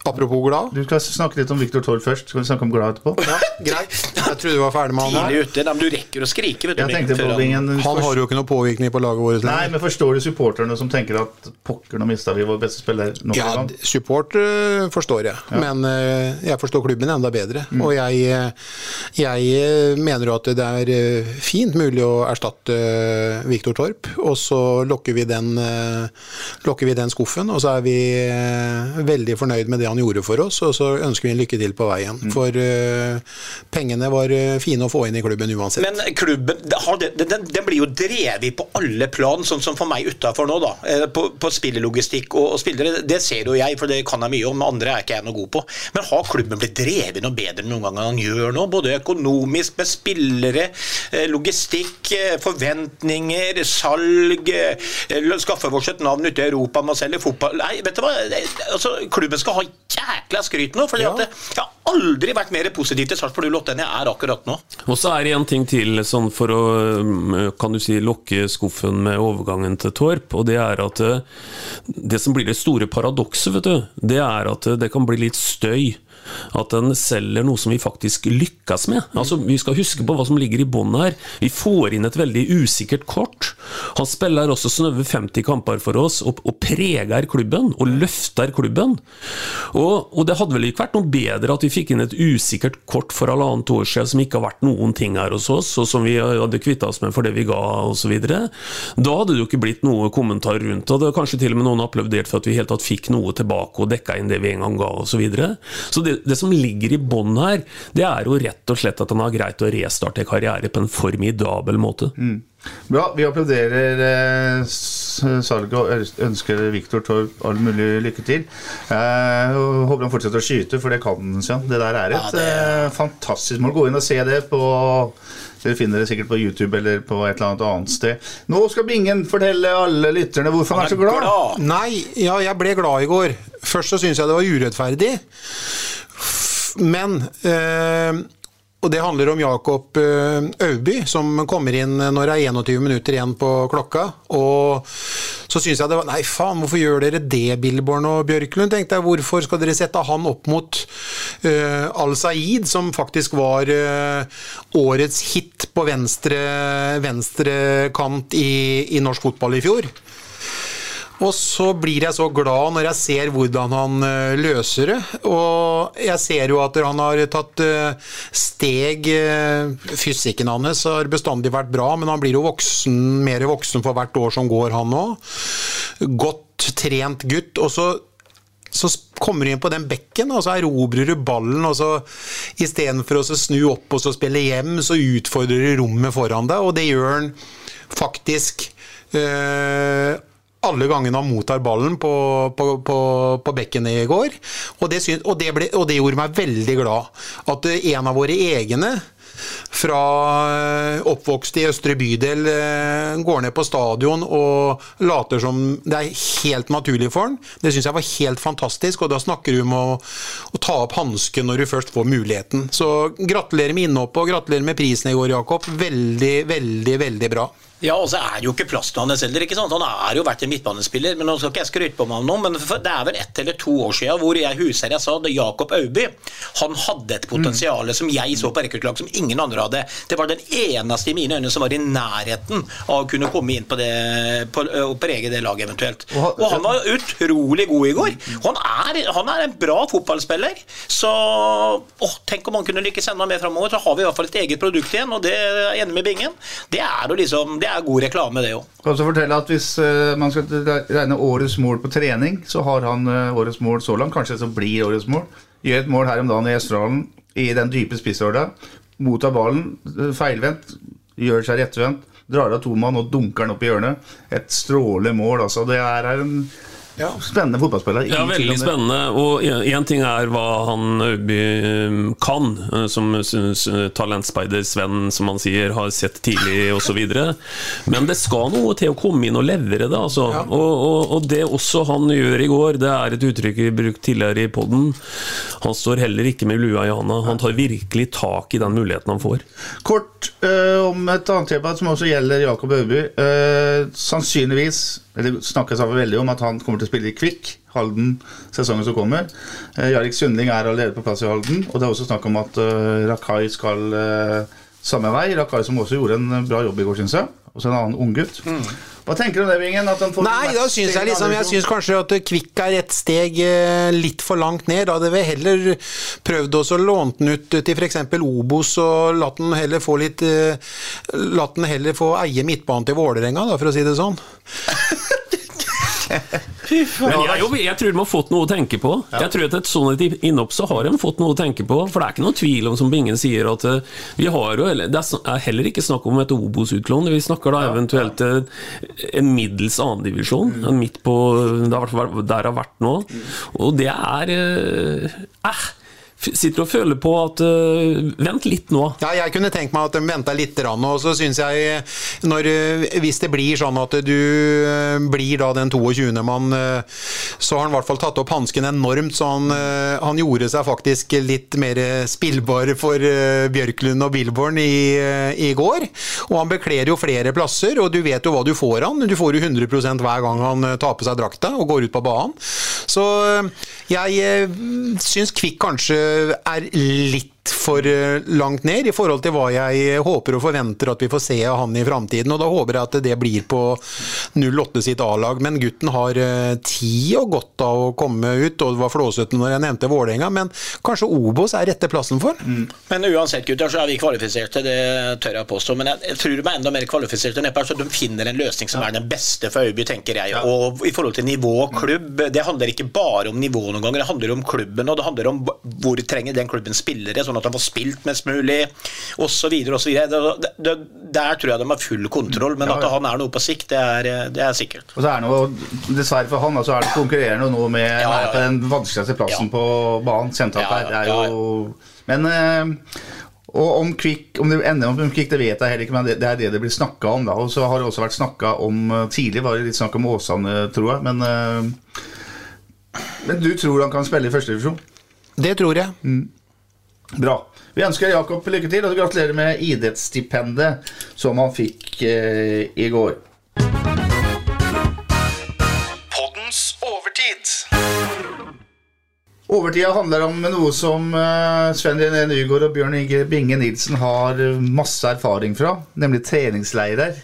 Apropos glad. Du skal snakke litt om Viktor Torp først. Skal vi snakke om glad etterpå? Ja, greit. Jeg trodde du var ferdig med han der. ute. Nei, men du rekker å skrike, vet du. På Han har jo ikke noe påvirkning på laget vårt Nei, men forstår du supporterne som tenker at pokker, nå mista vi vår beste spiller nå? Ja, gang? support øh, forstår jeg, men øh, jeg forstår klubben enda bedre. Mm. Og jeg, øh, jeg mener jo at det er fint mulig å erstatte Victor Viktor Torp, og så lukker vi, den, lukker vi den skuffen, og så er vi veldig fornøyd med det han han gjorde for oss, og så ønsker vi en lykke til på veien. For uh, pengene var eh, fine å få inn i klubben uansett. Men klubben den, den, den blir jo drevet på alle plan, sånn som for meg utafor nå, da. Eh, På, på spillelogistikk og, og spillere. Det ser jo jeg, for det kan jeg mye om. Andre er ikke jeg noe god på. Men har klubben blitt drevet noe bedre enn noen gang han gjør nå? Både økonomisk, med spillere, eh, logistikk, eh, forventninger, salg. eh, Skaffe vårt et navn ute i Europa med å selge fotball Nei, vet du hva. Altså, klubben skal ha jækla skryt nå. For Ja. jeg har aldri vært mer positiv til Sarpsborg 08 enn jeg er akkurat nå. Og så er det en ting til sånn for å um, kan du si, lokke skuffen med overgangen til Torp. og Det er at eh, det som blir det store paradokset, vet du, det er at eh, det kan bli litt støy. At den selger noe som vi faktisk lykkes med. Altså, Vi skal huske på hva som ligger i bånn her. Vi får inn et veldig usikkert kort. Han spiller også snaue 50 kamper for oss og, og preger klubben og løfter klubben. Og, og det hadde vel ikke vært noe bedre at vi fikk inn et usikkert kort for halvannet år siden som ikke har vært noen ting her hos oss, og som vi hadde kvitta oss med for det vi ga osv. Da hadde det jo ikke blitt noe kommentar rundt og det var Kanskje til og med noen applaudert for at vi i hele tatt fikk noe tilbake og dekka inn det vi en gang ga osv. Så, videre. så det, det som ligger i bånn her, det er jo rett og slett at han har greit å restarte karriere på en formidabel måte. Bra. Vi applauderer eh, salget og ønsker Viktor Torp all mulig lykke til. Eh, og håper han fortsetter å skyte, for det kan han. Jan. Det der er et Ja, det- eh, fantastisk mål. Gå inn og se det på Dere finner det sikkert på YouTube eller på et eller annet annet sted. Nå skal Bingen fortelle alle lytterne hvorfor han er så glad. Nei, ja, jeg ble glad i går. Først så syns jeg det var urettferdig. Men eh, Og det handler om Jakob eh, Auby, som kommer inn når det er 21 minutter igjen på klokka. Og så syns jeg det var Nei, faen, hvorfor gjør dere det, Billborn og Bjørklund? tenkte jeg, Hvorfor skal dere sette han opp mot eh, Al-Saeed, som faktisk var eh, årets hit på venstre, venstre kant i, i norsk fotball i fjor? Og så blir jeg så glad når jeg ser hvordan han eh, løser det. Og jeg ser jo at han har tatt eh, steg eh, Fysikken hans har bestandig vært bra, men han blir jo voksen, mer voksen for hvert år som går, han òg. Godt trent gutt. Og så så kommer du inn på den bekken, og så erobrer du ballen, og så istedenfor å snu opp og så spille hjem, så utfordrer du rommet foran deg, og det gjør han faktisk eh, alle gangene han mottar ballen på, på, på, på bekken i går. Og det, syn- og, det ble, og det gjorde meg veldig glad. At eh, en av våre egne fra eh, oppvokst i Østre bydel eh, går ned på stadion og later som det er helt naturlig for han. Det syns jeg var helt fantastisk, og da snakker du om å, å ta opp hansken når du først får muligheten. Så gratulerer med innhoppet og gratulerer med prisen i går, Jakob. Veldig, veldig, veldig bra. Ja, og så er det jo ikke plass til hans heller. ikke sant? Han har jo vært en midtbanespiller, men nå skal ikke jeg skryte på meg om noe, men det er vel ett eller to år siden hvor jeg husker jeg sa at Jakob Auby han hadde et potensial som jeg så på rekruttlag som ingen andre hadde. Det var den eneste i mine øyne som var i nærheten av å kunne komme inn på det, på, og prege det laget eventuelt. Og han- var utrolig god i går. Han er, han er en bra fotballspiller. Så åh, tenk om han kunne lykkes enda mer framover, så har vi i hvert fall et eget produkt igjen, og det er enig med Bingen. Det er jo liksom, det er god reklame, det òg. Kan også fortelle at Hvis eh, man skal regne årets mål på trening, så har han eh, årets mål så langt. Kanskje det som blir årets mål. Gjør et mål her om dagen i Østerdalen, i den dype spissorda. Mottar ballen eh, feilvendt, gjør seg rettvendt, drar av to mann og dunker den opp i hjørnet. Et strålende mål. altså. Det er en spennende fotballspiller. Ja, veldig spennende. Og én ting er hva han Øyby kan, som talentspeider Sven, som han sier, har sett tidlig osv. Men det skal noe til å komme inn og levere det. Altså. Og, og, og det også han gjør i går, det er et uttrykk vi brukt tidligere i poden. Han står heller ikke med lua i handa. Han tar virkelig tak i den muligheten han får. Kort øh, om et annet tema som også gjelder Jakob Øyby. Øh, sannsynligvis, det snakkes av veldig om at han kommer til å spille i Kvikk, Halden, sesongen som kommer. Eh, Jarek Sundling er allerede på plass i Halden, og det er også snakk om at eh, Rakai skal eh, samme vei. Rakai som også gjorde en bra jobb i går, syns jeg. Også en annen unggutt. Hva tenker du om det, Vingen? At får Nei, da syns jeg liksom Jeg syns kanskje at Kvikk er et steg eh, litt for langt ned. Da hadde vi heller prøvd oss å låne den ut til f.eks. Obos og latt den heller få litt eh, Latt den heller få eie midtbanen til Vålerenga, da, for å si det sånn. Men jeg, jo, jeg tror de har fått noe å tenke på. Jeg tror at et sånt innhopp så har de fått noe å tenke på. For det er ikke noe tvil om, som Bingen sier, at eh, vi har jo Det er heller ikke snakk om et Obos-utlån. Vi snakker da eventuelt eh, en middels annendivisjon. Mm. Midt på Det har vært der det har vært nå. Og det er eh, eh, Sitter og føler på at uh, Vent litt nå. Ja, jeg kunne tenkt meg at de venta litt, og så syns jeg når, eh, Hvis det blir sånn at du eh, blir da den 22. mann, så har han i hvert fall tatt opp hansken enormt. Så han, han, gjorde seg faktisk litt mer spillbar for Bjørklund og Billborn i, i går. Og han bekler jo flere plasser, og du vet jo hva du får han. Du får jo 100% hver gang han tar på seg drakta og går ut på banen. Så jeg syns Kvikk kanskje er litt for eh, langt ned i forhold til hva jeg håper og forventer at vi får se av han i framtiden. Og da håper jeg at det blir på 08 sitt A-lag. Men gutten har eh, tid og godt av å komme ut, og det var flåsete når jeg nevnte Vålerenga, men kanskje Obos er rette plassen for? Mm. Men uansett, gutter, så er vi kvalifiserte, det tør jeg påstå. Men jeg, tror de er enda mer kvalifiserte enn Epper, så de finner en løsning som er den beste for Øyby, tenker jeg. Og i forhold til nivå og klubb, det handler ikke bare om nivå noen ganger, det handler om klubben, og det handler om hvor trenger den klubben spillere. sånn at han får spilt mest mulig, osv. Der tror jeg de har full kontroll, men at han er noe på sikt, det er, det er sikkert. Og så er det noe, Dessverre for han, så er det konkurrerende nå med ja, ja, ja. på den vanskeligste plassen på banen sentralt her. Det er jo Men eh, og om Kvikk, om det ender om Kvikk, det vet jeg heller ikke, men det, det er det det blir snakka om. da, Og så har det også vært snakka om eh, Tidlig var det litt snakk om Åsane, tror jeg. Men, uh, men du tror han kan spille i førstedivisjon? Det tror jeg. Mm. Bra. Vi ønsker Jakob lykke til, og gratulerer med idrettsstipendet som han fikk eh, i går. Poddens overtid. Overtida handler om noe som uh, Sven René Nygaard og Bjørn Inge Binge Nilsen har masse erfaring fra, nemlig treningsleirer.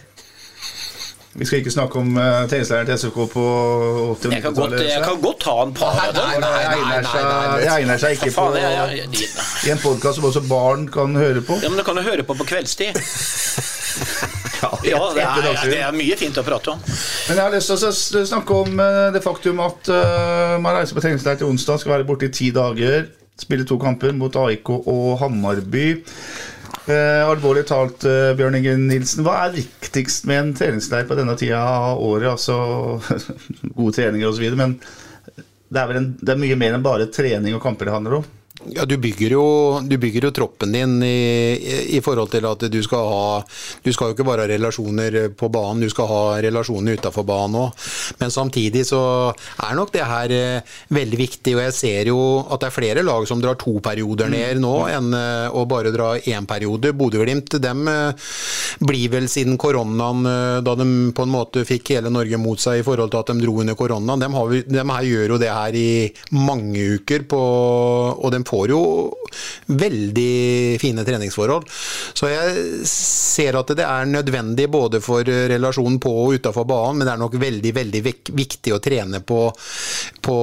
Vi skal ikke snakke om uh, treningsleiren til SFK på 80- jeg, jeg kan godt ta en par av dem. Det egner seg ikke på, i en podkast som også barn kan høre på. Ja, Men det kan du høre på på kveldstid. ja, det er, det er, mye fint å prate om. Men jeg har lyst til å snakke om uh, det faktum at uh, man reiser på treningsleir til onsdag, skal være borte i ti dager. Spille to kamper mot AIK og Hamarby. Eh, alvorlig talt, eh, Bjørn Inge Nilsen, hva er viktigst med en treningsleir på denne tida av året? Altså gode treninger osv., men det er, en, det er mye mer enn bare trening og kamper det handler om? Ja, du bygger, jo, du bygger jo, troppen din i, i, forhold til at du skal ha Du skal jo ikke bare ha relasjoner på banen, du skal ha relasjoner utafor banen òg. Men samtidig så er nok det her eh, veldig viktig, og jeg ser jo at det er flere lag som drar to perioder mm. ned nå, enn eh, å bare dra én periode. Bodø-Glimt dem eh, blir vel siden koronaen, da de på en måte fikk hele Norge mot seg i forhold til at de dro under koronaen, de, har, de her gjør jo det her i mange uker, på, og de får jo veldig fine treningsforhold. Så jeg ser at det er nødvendig både for relasjonen på og utafor banen, men det er nok veldig, veldig viktig å trene på, på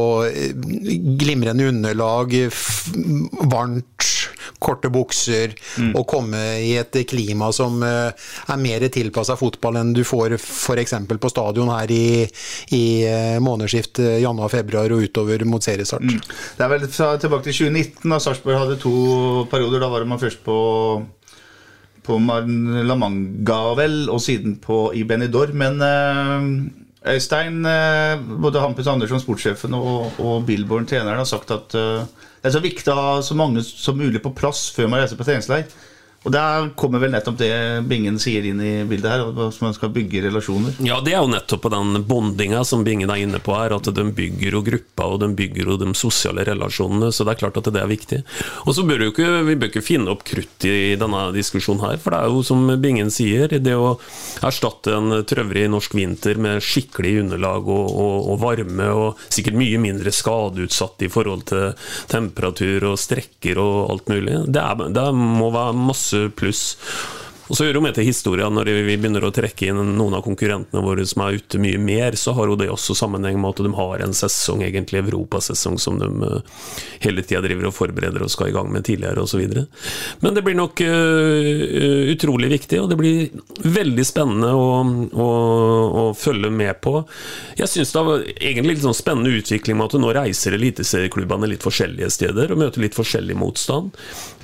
glimrende underlag, varmt, korte bukser, mm. og komme i et klima som eh, er mer tilpassa fotball enn du får f.eks. på stadion her i, i månedsskiftet månedsskift januar-februar og utover mot seriestart. Mm. Det er vel tilbake til 2019 2019, da Sarpsborg hadde to perioder. Da var man først på på La Manga, vel, og siden på i Benidorm. Men eh, Øystein, eh, både Hampus Andersson, sportssjefen, og, og Billborn, treneren, har sagt at eh, det er så viktig å ha så mange som mulig på plass før man reiser på treningsleir. Og Der kommer vel nettopp det Bingen sier inn i bildet her, at man skal bygge relasjoner. Ja, det er jo nettopp den bondinga som Bingen er inne på her, at de bygger jo grupper og de bygger jo de sosiale relasjonene. Så det er klart at det er viktig. Og så bør jo ikke, vi bør ikke finne opp krutt i denne diskusjonen her, for det er jo som Bingen sier, det å erstatte en trøvrig norsk vinter med skikkelig underlag og, og, og varme, og sikkert mye mindre skadeutsatt i forhold til temperatur og strekker og alt mulig, det, er, det må være masse pluss. Og så hører jo med til historien når vi begynner å trekke inn noen av konkurrentene våre som er ute mye mer, så har jo det også sammenheng med at de har en sesong, egentlig europasesong, som de uh, hele tida driver og forbereder og skal i gang med tidligere osv. Men det blir nok uh, utrolig viktig, og det blir veldig spennende å, å, å følge med på. Jeg syns det var egentlig litt sånn spennende utvikling med at nå reiser eliteserieklubbene litt forskjellige steder og møter litt forskjellig motstand.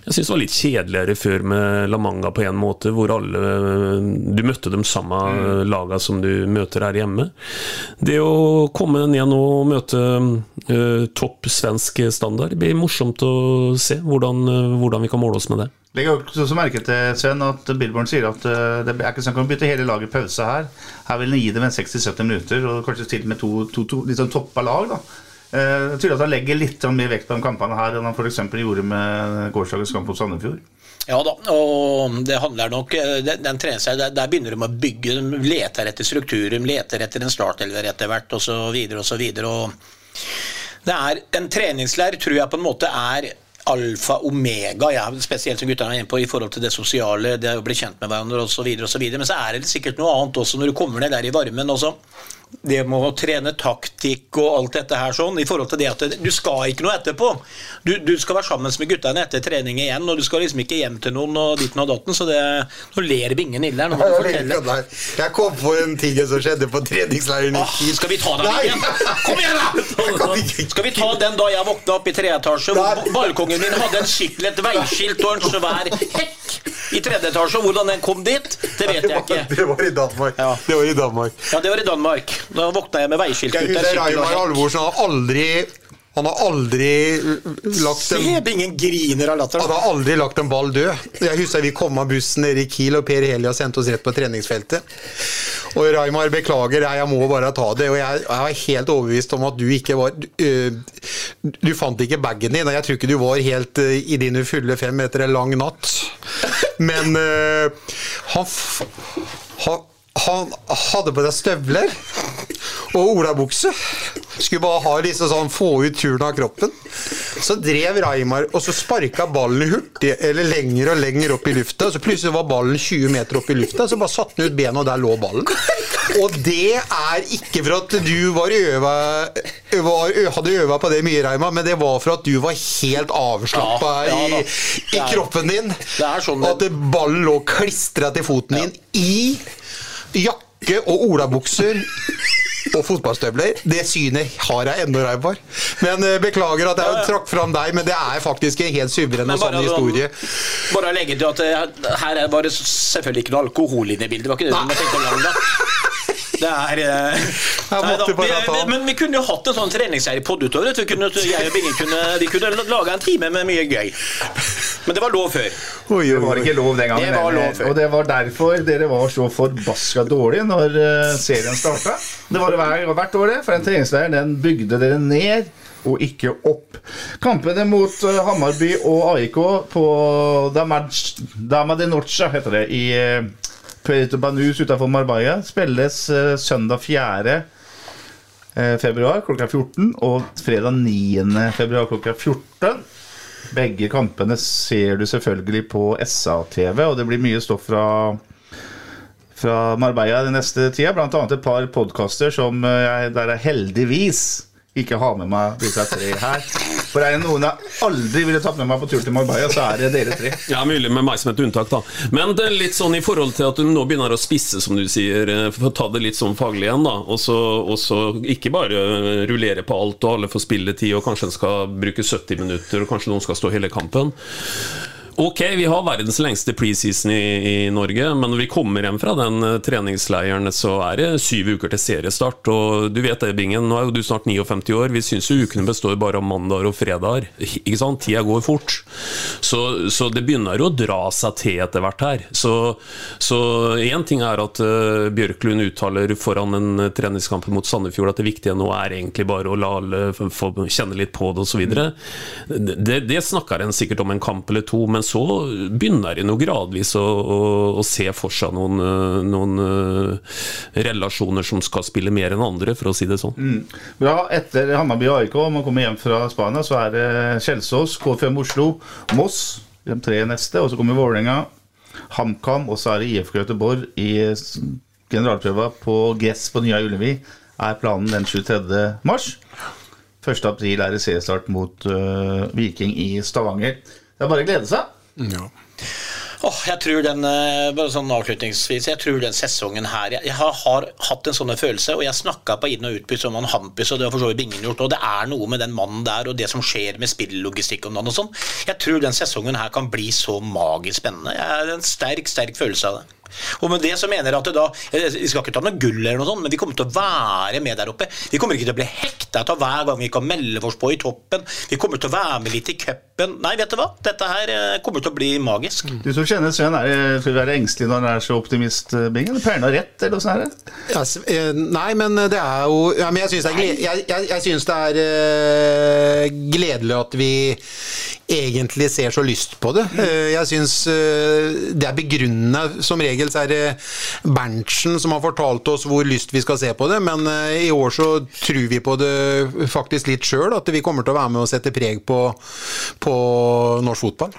Jeg syns det var litt kjedeligere før med La Manga på en måte, hvor alle Du møtte de samme mm. laga som du møter her hjemme. Det å komme ned nå og møte uh, topp svensk standard, det blir morsomt å se hvordan, uh, hvordan vi kan måle oss med det. Legg også merke til Sven, at Billborn sier at uh, det er ikke snakk om å bytte hele laget pause her. Her vil han gi dem 60-70 minutter, og kanskje til med to, to, to sånn toppa lag. da Eh, jeg tror at han legger litt mer vekt på kampene her enn han f.eks. gjorde med gårsdagens kamp mot Sandefjord. Ja da, og det handler nok den, den trener seg, der, der, begynner de å bygge. De leter etter strukturer, de leter etter en startelver etter hvert osv. osv. Det er en treningsleir tror jeg på en måte er alfa omega, ja, spesielt som guttene er inne på, i forhold til det sosiale, det å bli kjent med hverandre osv. Men så er det sikkert noe annet også når du kommer ned der i varmen. også det med å trene taktikk og alt dette her sånn, i forhold til det at du skal ikke noe etterpå. Du, du skal være sammen med guttene etter trening igjen, og du skal liksom ikke hjem til noen og ditten og datten, så det Nå ler Bingen ille her. Jeg kom på en ting som skjedde på treningsleiren Kiel. Skal vi ta den igjen? Kom igjen, da! Skal vi ta den da jeg våkna opp i tredje etasje, hvor balkongen min hadde en skikkelig et veiskilt og en svær hekk i tredje etasje, hvordan den kom dit, det vet jeg ikke. Det var i Danmark. Ja. Det var i Danmark. Ja, det var i Danmark. Da våkna jeg med veiskilt ut der. Raymar Halvorsen har aldri han har aldri lagt en Seb, ingen griner av latter. Han har aldri lagt en ball død. Jeg husker vi kom av bussen nede i Kiel, og Per Helia sendte oss rett på treningsfeltet. Og Raymar, beklager, jeg må bare ta det. Og jeg, jeg er helt overbevist om at du ikke var øh, Du fant ikke bagen din, jeg tror ikke du var helt øh, i dine fulle fem etter en lang natt. Men øh, han, han han hadde på seg støvler og olabukse. Skulle bare ha liksom sånn, få ut turen av kroppen. Så drev Reimar og så sparka ballen hurtig, eller lenger og lenger opp i lufta. Så plutselig var ballen 20 meter opp i lufta, så bare satte han ut bena, og der lå ballen. Og det er ikke for at du var øva, var, hadde øva på det mye, Reima, men det var for at du var helt avslappa ja, ja, i, i, kroppen din. Sånn at ballen lå klistra til foten din i jakke og olabukser og fotballstøvler. Det synet har jeg ennå for. Men uh, Beklager at jeg trakk fram deg, men det er faktisk en helt suveren og sann historie. Bare å legge til at uh, her var det selvfølgelig ikke noe alkohol inne i bildet. Det var ikke det du tenkte engang da. Det er eh, nei, da, vi, vi, Men vi kunne jo hatt en sånn treningsserie pod utover. Jeg og Bingen kunne, de kunne laga en time med mye gøy. Men det var lov før. Oi, det var ikke lov den gangen. Det var lov før. Og det var derfor dere var så forbaska dårlige når uh, serien starta. Det var det hvert år, det. For den treningsleiren den bygde dere ned og ikke opp. Kampene mot uh, Hammarby og AIK på Dama de Norcha, heter det, i uh, Puerto Banus utenfor Marbella spilles uh, søndag 4. Uh, februar klokka 14 og fredag 9. februar klokka 14. Begge kampene ser du selvfølgelig på SA-TV, og det blir mye stoff fra fra Marbella den neste tida. Annet et par podkaster jeg der jeg heldigvis ikke ha med meg disse tre her. For er det noen jeg aldri ville tatt med meg på tur til Marbella, så er det dere tre. Ja, Mulig med meg som et unntak, da. Men det er litt sånn i forhold til at du nå begynner å spisse, som du sier, eh, for å ta det litt sånn faglig igjen, da. Og så ikke bare rullere på alt, og alle får spilletid, og kanskje en skal bruke 70 minutter, og kanskje noen skal stå hele kampen. Ok, vi har verdens lengste preseason i, i, Norge, men når vi kommer hjem fra den uh, treningsleiren, så er det syv uker til seriestart. Og du vet det, Bingen, nå er jo du snart 59 år. Vi syns jo ukene består bare av mandager og fredager. Ikke sant? Tida går fort. Så, så, det begynner jo å dra seg til etter hvert her. Så én ting er at uh, Bjørklund uttaler foran en treningskamp mot Sandefjord at det viktige nå er egentlig bare å la alle få kjenne litt på det osv. Det, det snakker en sikkert om en kamp eller to. men så begynner en nå gradvis å, å, å, se for seg noen, eh, noen uh, relasjoner som skal spille mer enn andre, for å si det sånn. Mm. Bra. Etter Hammarby AIK, om man kommer hjem fra Spania, så er det Kjelsås, K5 Oslo, Moss, de tre neste, og så kommer Vålerenga. HamKam, og så er det IFK Göteborg i generalprøva på Gress på Nya Ullevi. Er planen den 23. mars. 1. april er det seriestart mot uh, Viking i Stavanger. Det er bare å glede seg. Ja. Åh, jeg tror den, eh, bare sånn avslutningsvis, jeg tror den sesongen her Jeg, jeg har, har hatt en sånn følelse, og jeg snakka på inn- og utbytt som han Hampus, og det har for så vidt Bingen gjort, og det er noe med den mannen der og det som skjer med spillogistikk og sånn. Jeg tror den sesongen her kan bli så magisk spennende. Jeg har en sterk, sterk følelse av det. Og med det så mener jeg at da Vi skal ikke ta noe gull, eller noe sånt, men vi kommer til å være med der oppe. Vi kommer ikke til å bli hekta av hver gang vi kan melde oss på i toppen. Vi kommer til å være med litt i cupen. Nei, vet du hva? Dette her eh, kommer til å bli magisk. Du som kjenner Sven, er det, skal du være engstelig når han er så optimist, Bing? Eller Pleier han å ha rett, eller åssen er det? Ja, eh, nei, men det er jo ja, men Jeg syns det er, jeg, jeg, jeg synes det er eh, gledelig at vi egentlig ser så lyst på det. Eh, jeg syns eh, det er begrunnende. Som regel så er det Berntsen som har fortalt oss hvor lyst vi skal se på det, men eh, i år så tror vi på det faktisk litt sjøl, at vi kommer til å være med og sette preg på, på norsk fotball.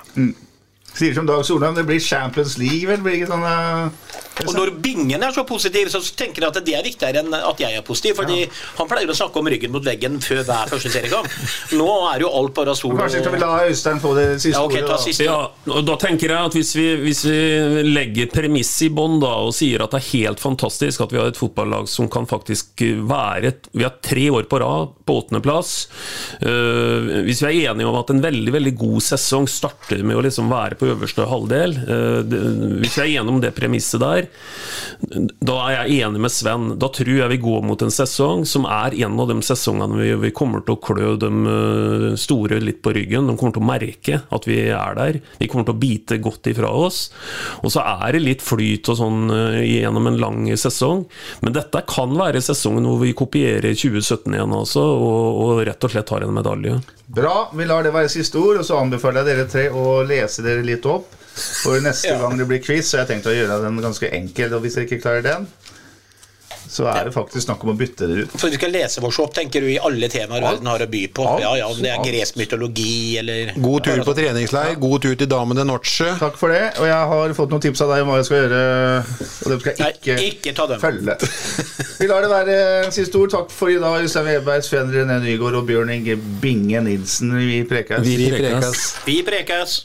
Sier som Dag Solheim, det blir Champions League, vel? Blir ikke sånn uh, Og når Bingen er så positiv, så tenker jeg at det er viktigere enn at jeg er positiv. Fordi han pleier å snakke om ryggen mot veggen før hver første seriekamp. Nå er jo alt bare sol Kanskje skal vi la Øystein få det siste Ja, okay, ordet? da? siste. Ja, og da tenker jeg at hvis vi, hvis vi legger premiss i bånn og sier at det er helt fantastisk at vi har et fotballag som kan faktisk være Vi har tre år på rad på åttendeplass. Uh, hvis vi er enige om at en veldig veldig god sesong starter med å liksom være på øverste halvdel uh, Hvis vi er enige om det premisset der, da er jeg enig med Sven. Da tror jeg vi går mot en sesong som er en av de sesongene vi, kommer til å klø de uh, store litt på ryggen. De kommer til å merke at vi er der. Vi kommer til å bite godt ifra oss. Og så er det litt flyt og sånn uh, gjennom en lang sesong. Men dette kan være sesongen hvor vi kopierer 2017 igjen også, og, og rett og slett har en medalje. Bra, vi lar det være siste ord, og så anbefaler jeg dere tre å lese dere litt opp. For neste Ja. gang det blir quiz, så har jeg tenkt å gjøre den ganske enkel. Og hvis dere ikke klarer den, så er det faktisk snakk om å bytte dere ut. For vi skal lese vår opp, tenker du, i alle temaer verden har å by på. Alt. Ja, ja, Om det er gresk mytologi eller God tur på treningsleir, god tur til damene Notche. Takk for det. Og jeg har fått noen tips av deg om hva jeg skal gjøre, og dem skal jeg Nei, ikke, ikke ta dem. følge. Vi lar det være siste ord. Takk for i dag, Øystein Weberg, Sven René Nygaard og Bjørn Inge Binge Nilsen. Vi prekes. Vi Vi prekes. prekes. Vi prekes.